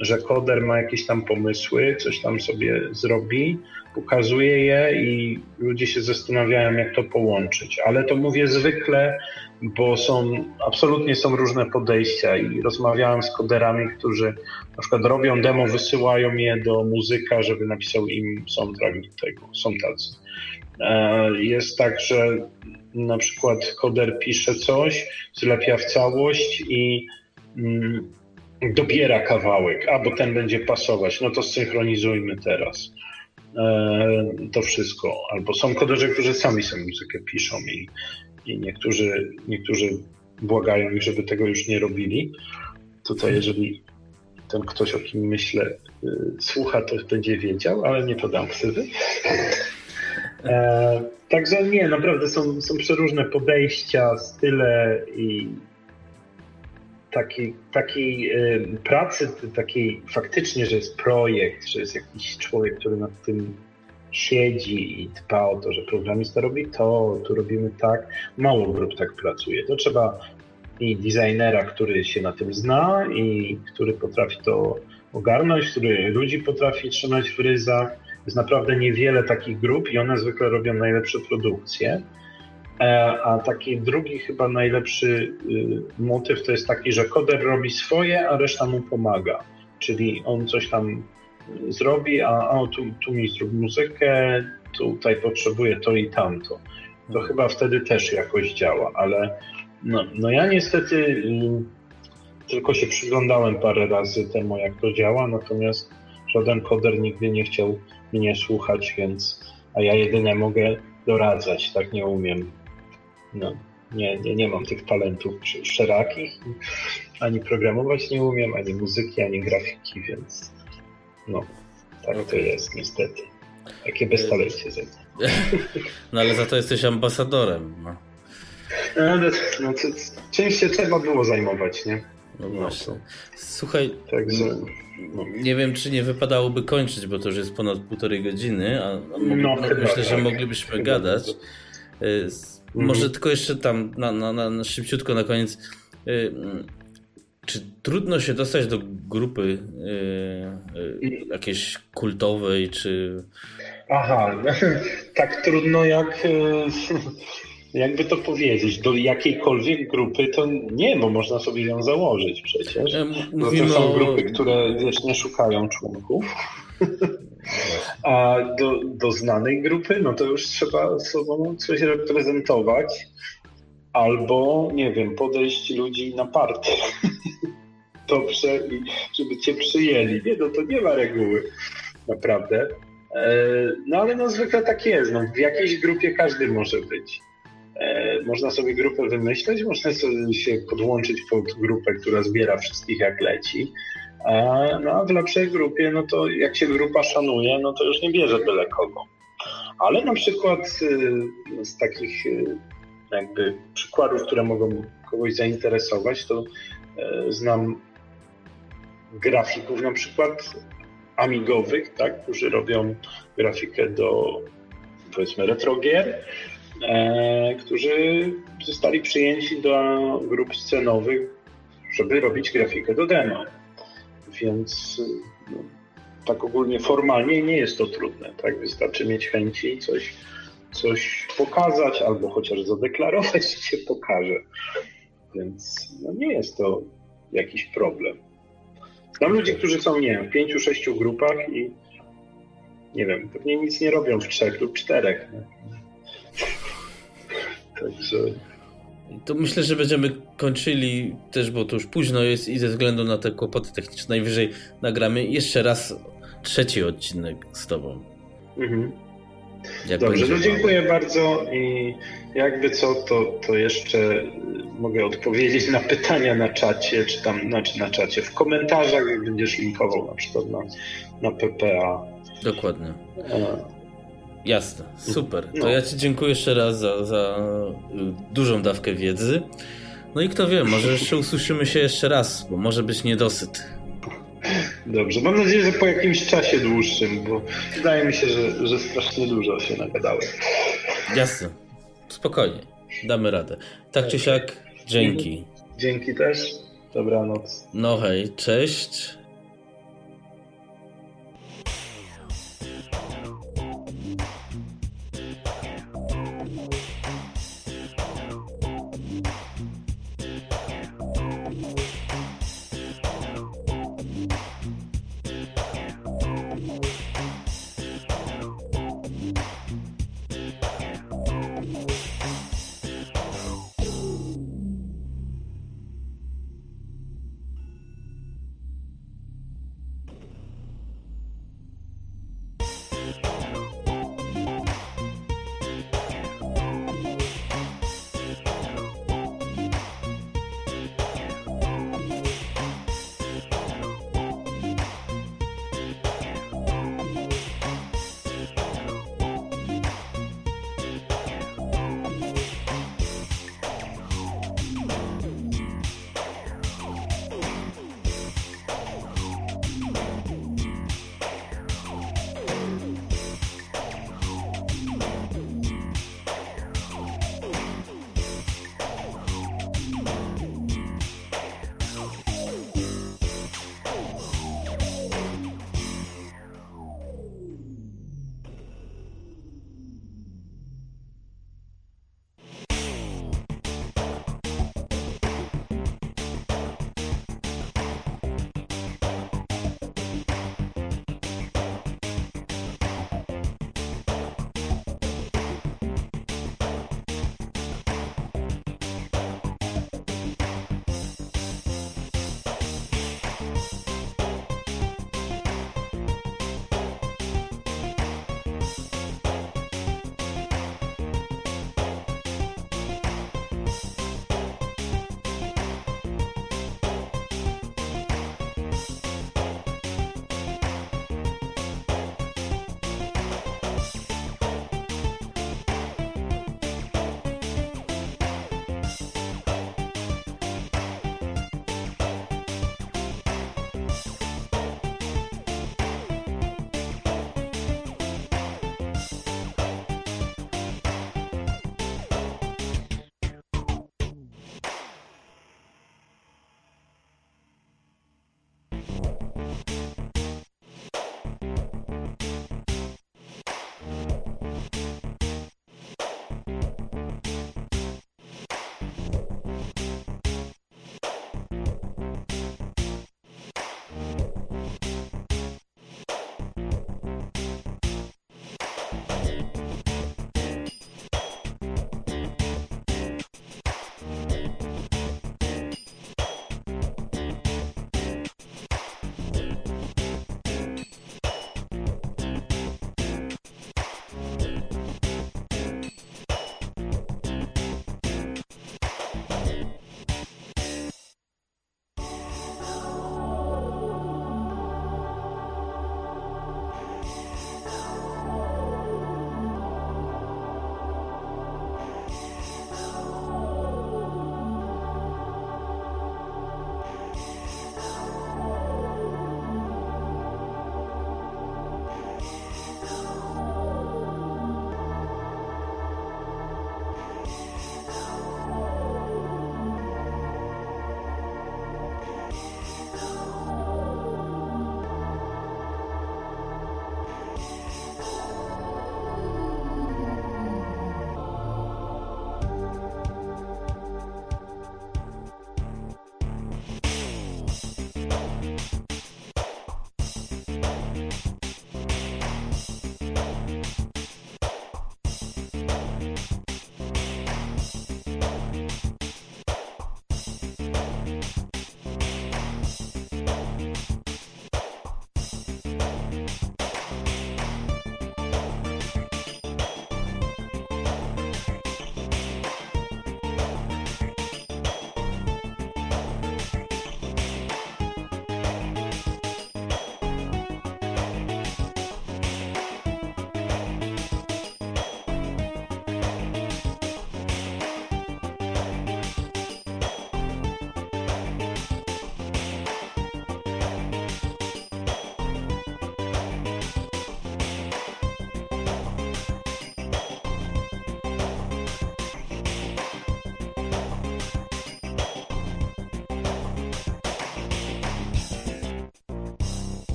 że koder ma jakieś tam pomysły, coś tam sobie zrobi, pokazuje je i ludzie się zastanawiają, jak to połączyć. Ale to mówię zwykle, bo są, absolutnie są różne podejścia i rozmawiałem z koderami, którzy na przykład robią demo, wysyłają je do muzyka, żeby napisał im soundtrack do tego. Są tacy. E, jest tak, że na przykład koder pisze coś, zlepia w całość i mm, dobiera kawałek, a bo ten będzie pasować, no to synchronizujmy teraz to wszystko. Albo są koderzy, którzy sami sobie muzykę piszą i i niektórzy, niektórzy błagają ich, żeby tego już nie robili. Tutaj, jeżeli ten ktoś, o kim myślę, y, słucha, to będzie wiedział, ale nie podam ksywy. E, także nie, naprawdę są, są przeróżne podejścia, style i takiej taki, y, pracy, takiej faktycznie, że jest projekt, że jest jakiś człowiek, który nad tym siedzi i dba o to, że programista robi to, tu robimy tak. Mało grup tak pracuje. To trzeba i designera, który się na tym zna i który potrafi to ogarnąć, który ludzi potrafi trzymać w ryzach. Jest naprawdę niewiele takich grup i one zwykle robią najlepsze produkcje. E, a taki drugi chyba najlepszy y, motyw to jest taki, że koder robi swoje, a reszta mu pomaga. Czyli on coś tam zrobi, a o, tu, tu mi zrób muzykę, tutaj potrzebuję to i tamto. To chyba wtedy też jakoś działa, ale no, no ja niestety y, tylko się przyglądałem parę razy temu, jak to działa, natomiast żaden koder nigdy nie chciał mnie słuchać, więc a ja jedynie mogę doradzać, tak nie umiem. No, nie, nie, nie mam tych talentów szerokich, ani programować nie umiem, ani muzyki, ani grafiki, więc no, tak to jest niestety. Takie beztalencie ze [LAUGHS] No ale za to jesteś ambasadorem. No. No, no, czymś się trzeba było zajmować, nie? No, no właśnie. Słuchaj, Także, no. nie wiem, czy nie wypadałoby kończyć, bo to już jest ponad półtorej godziny, a no, no myślę, tak. że moglibyśmy chyba gadać. Tak. Y, może mhm. tylko jeszcze tam na, na, na, szybciutko na koniec. Y, czy trudno się dostać do grupy yy, yy, jakiejś kultowej, czy... Aha, [LAUGHS] tak trudno jak... [LAUGHS] Jakby to powiedzieć, do jakiejkolwiek grupy to nie, bo można sobie ją założyć przecież. Mówimy no to są grupy, które wiecznie szukają członków. [LAUGHS] A do, do znanej grupy, no to już trzeba sobą coś reprezentować albo, nie wiem, podejść ludzi na party [LAUGHS] dobrze żeby cię przyjęli. Nie, no to nie ma reguły, naprawdę. E, no ale no zwykle tak jest, no, w jakiejś grupie każdy może być. E, można sobie grupę wymyśleć, można sobie się podłączyć pod grupę, która zbiera wszystkich jak leci. No a w lepszej grupie, no to jak się grupa szanuje, no to już nie bierze byle kogo. Ale na przykład y, z takich y, jakby przykładów, które mogą kogoś zainteresować, to y, znam grafików na przykład amigowych, tak, którzy robią grafikę do powiedzmy retrogier, e, którzy zostali przyjęci do grup scenowych, żeby robić grafikę do demo. Więc no, tak ogólnie formalnie nie jest to trudne. Tak? Wystarczy mieć chęci i coś, coś pokazać, albo chociaż zadeklarować, że się pokaże. Więc no, nie jest to jakiś problem. Znam ludzi, którzy są, nie wiem, w pięciu, sześciu grupach i nie wiem, pewnie nic nie robią w trzech lub czterech. [LAUGHS] Także to myślę, że będziemy kończyli też, bo to już późno jest i ze względu na te kłopoty techniczne najwyżej nagramy jeszcze raz trzeci odcinek z tobą. Mhm. Dobrze, no dziękuję bardzo i jakby co, to, to jeszcze mogę odpowiedzieć na pytania na czacie, czy tam, znaczy na czacie, w komentarzach, jak będziesz linkował na przykład na, na PPA. Dokładnie. Jasne, super. To no. ja Ci dziękuję jeszcze raz za, za y, dużą dawkę wiedzy. No i kto wie, może jeszcze usłyszymy się jeszcze raz, bo może być niedosyt. Dobrze, mam nadzieję, że po jakimś czasie dłuższym, bo wydaje mi się, że, że strasznie dużo się nagadałem. Jasne, spokojnie, damy radę. Tak czy siak, dzięki. Dzięki też, dobranoc. No hej, cześć.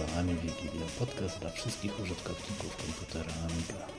Była to Ami Wigilia, podcast dla wszystkich użytkowników komputera Amiga.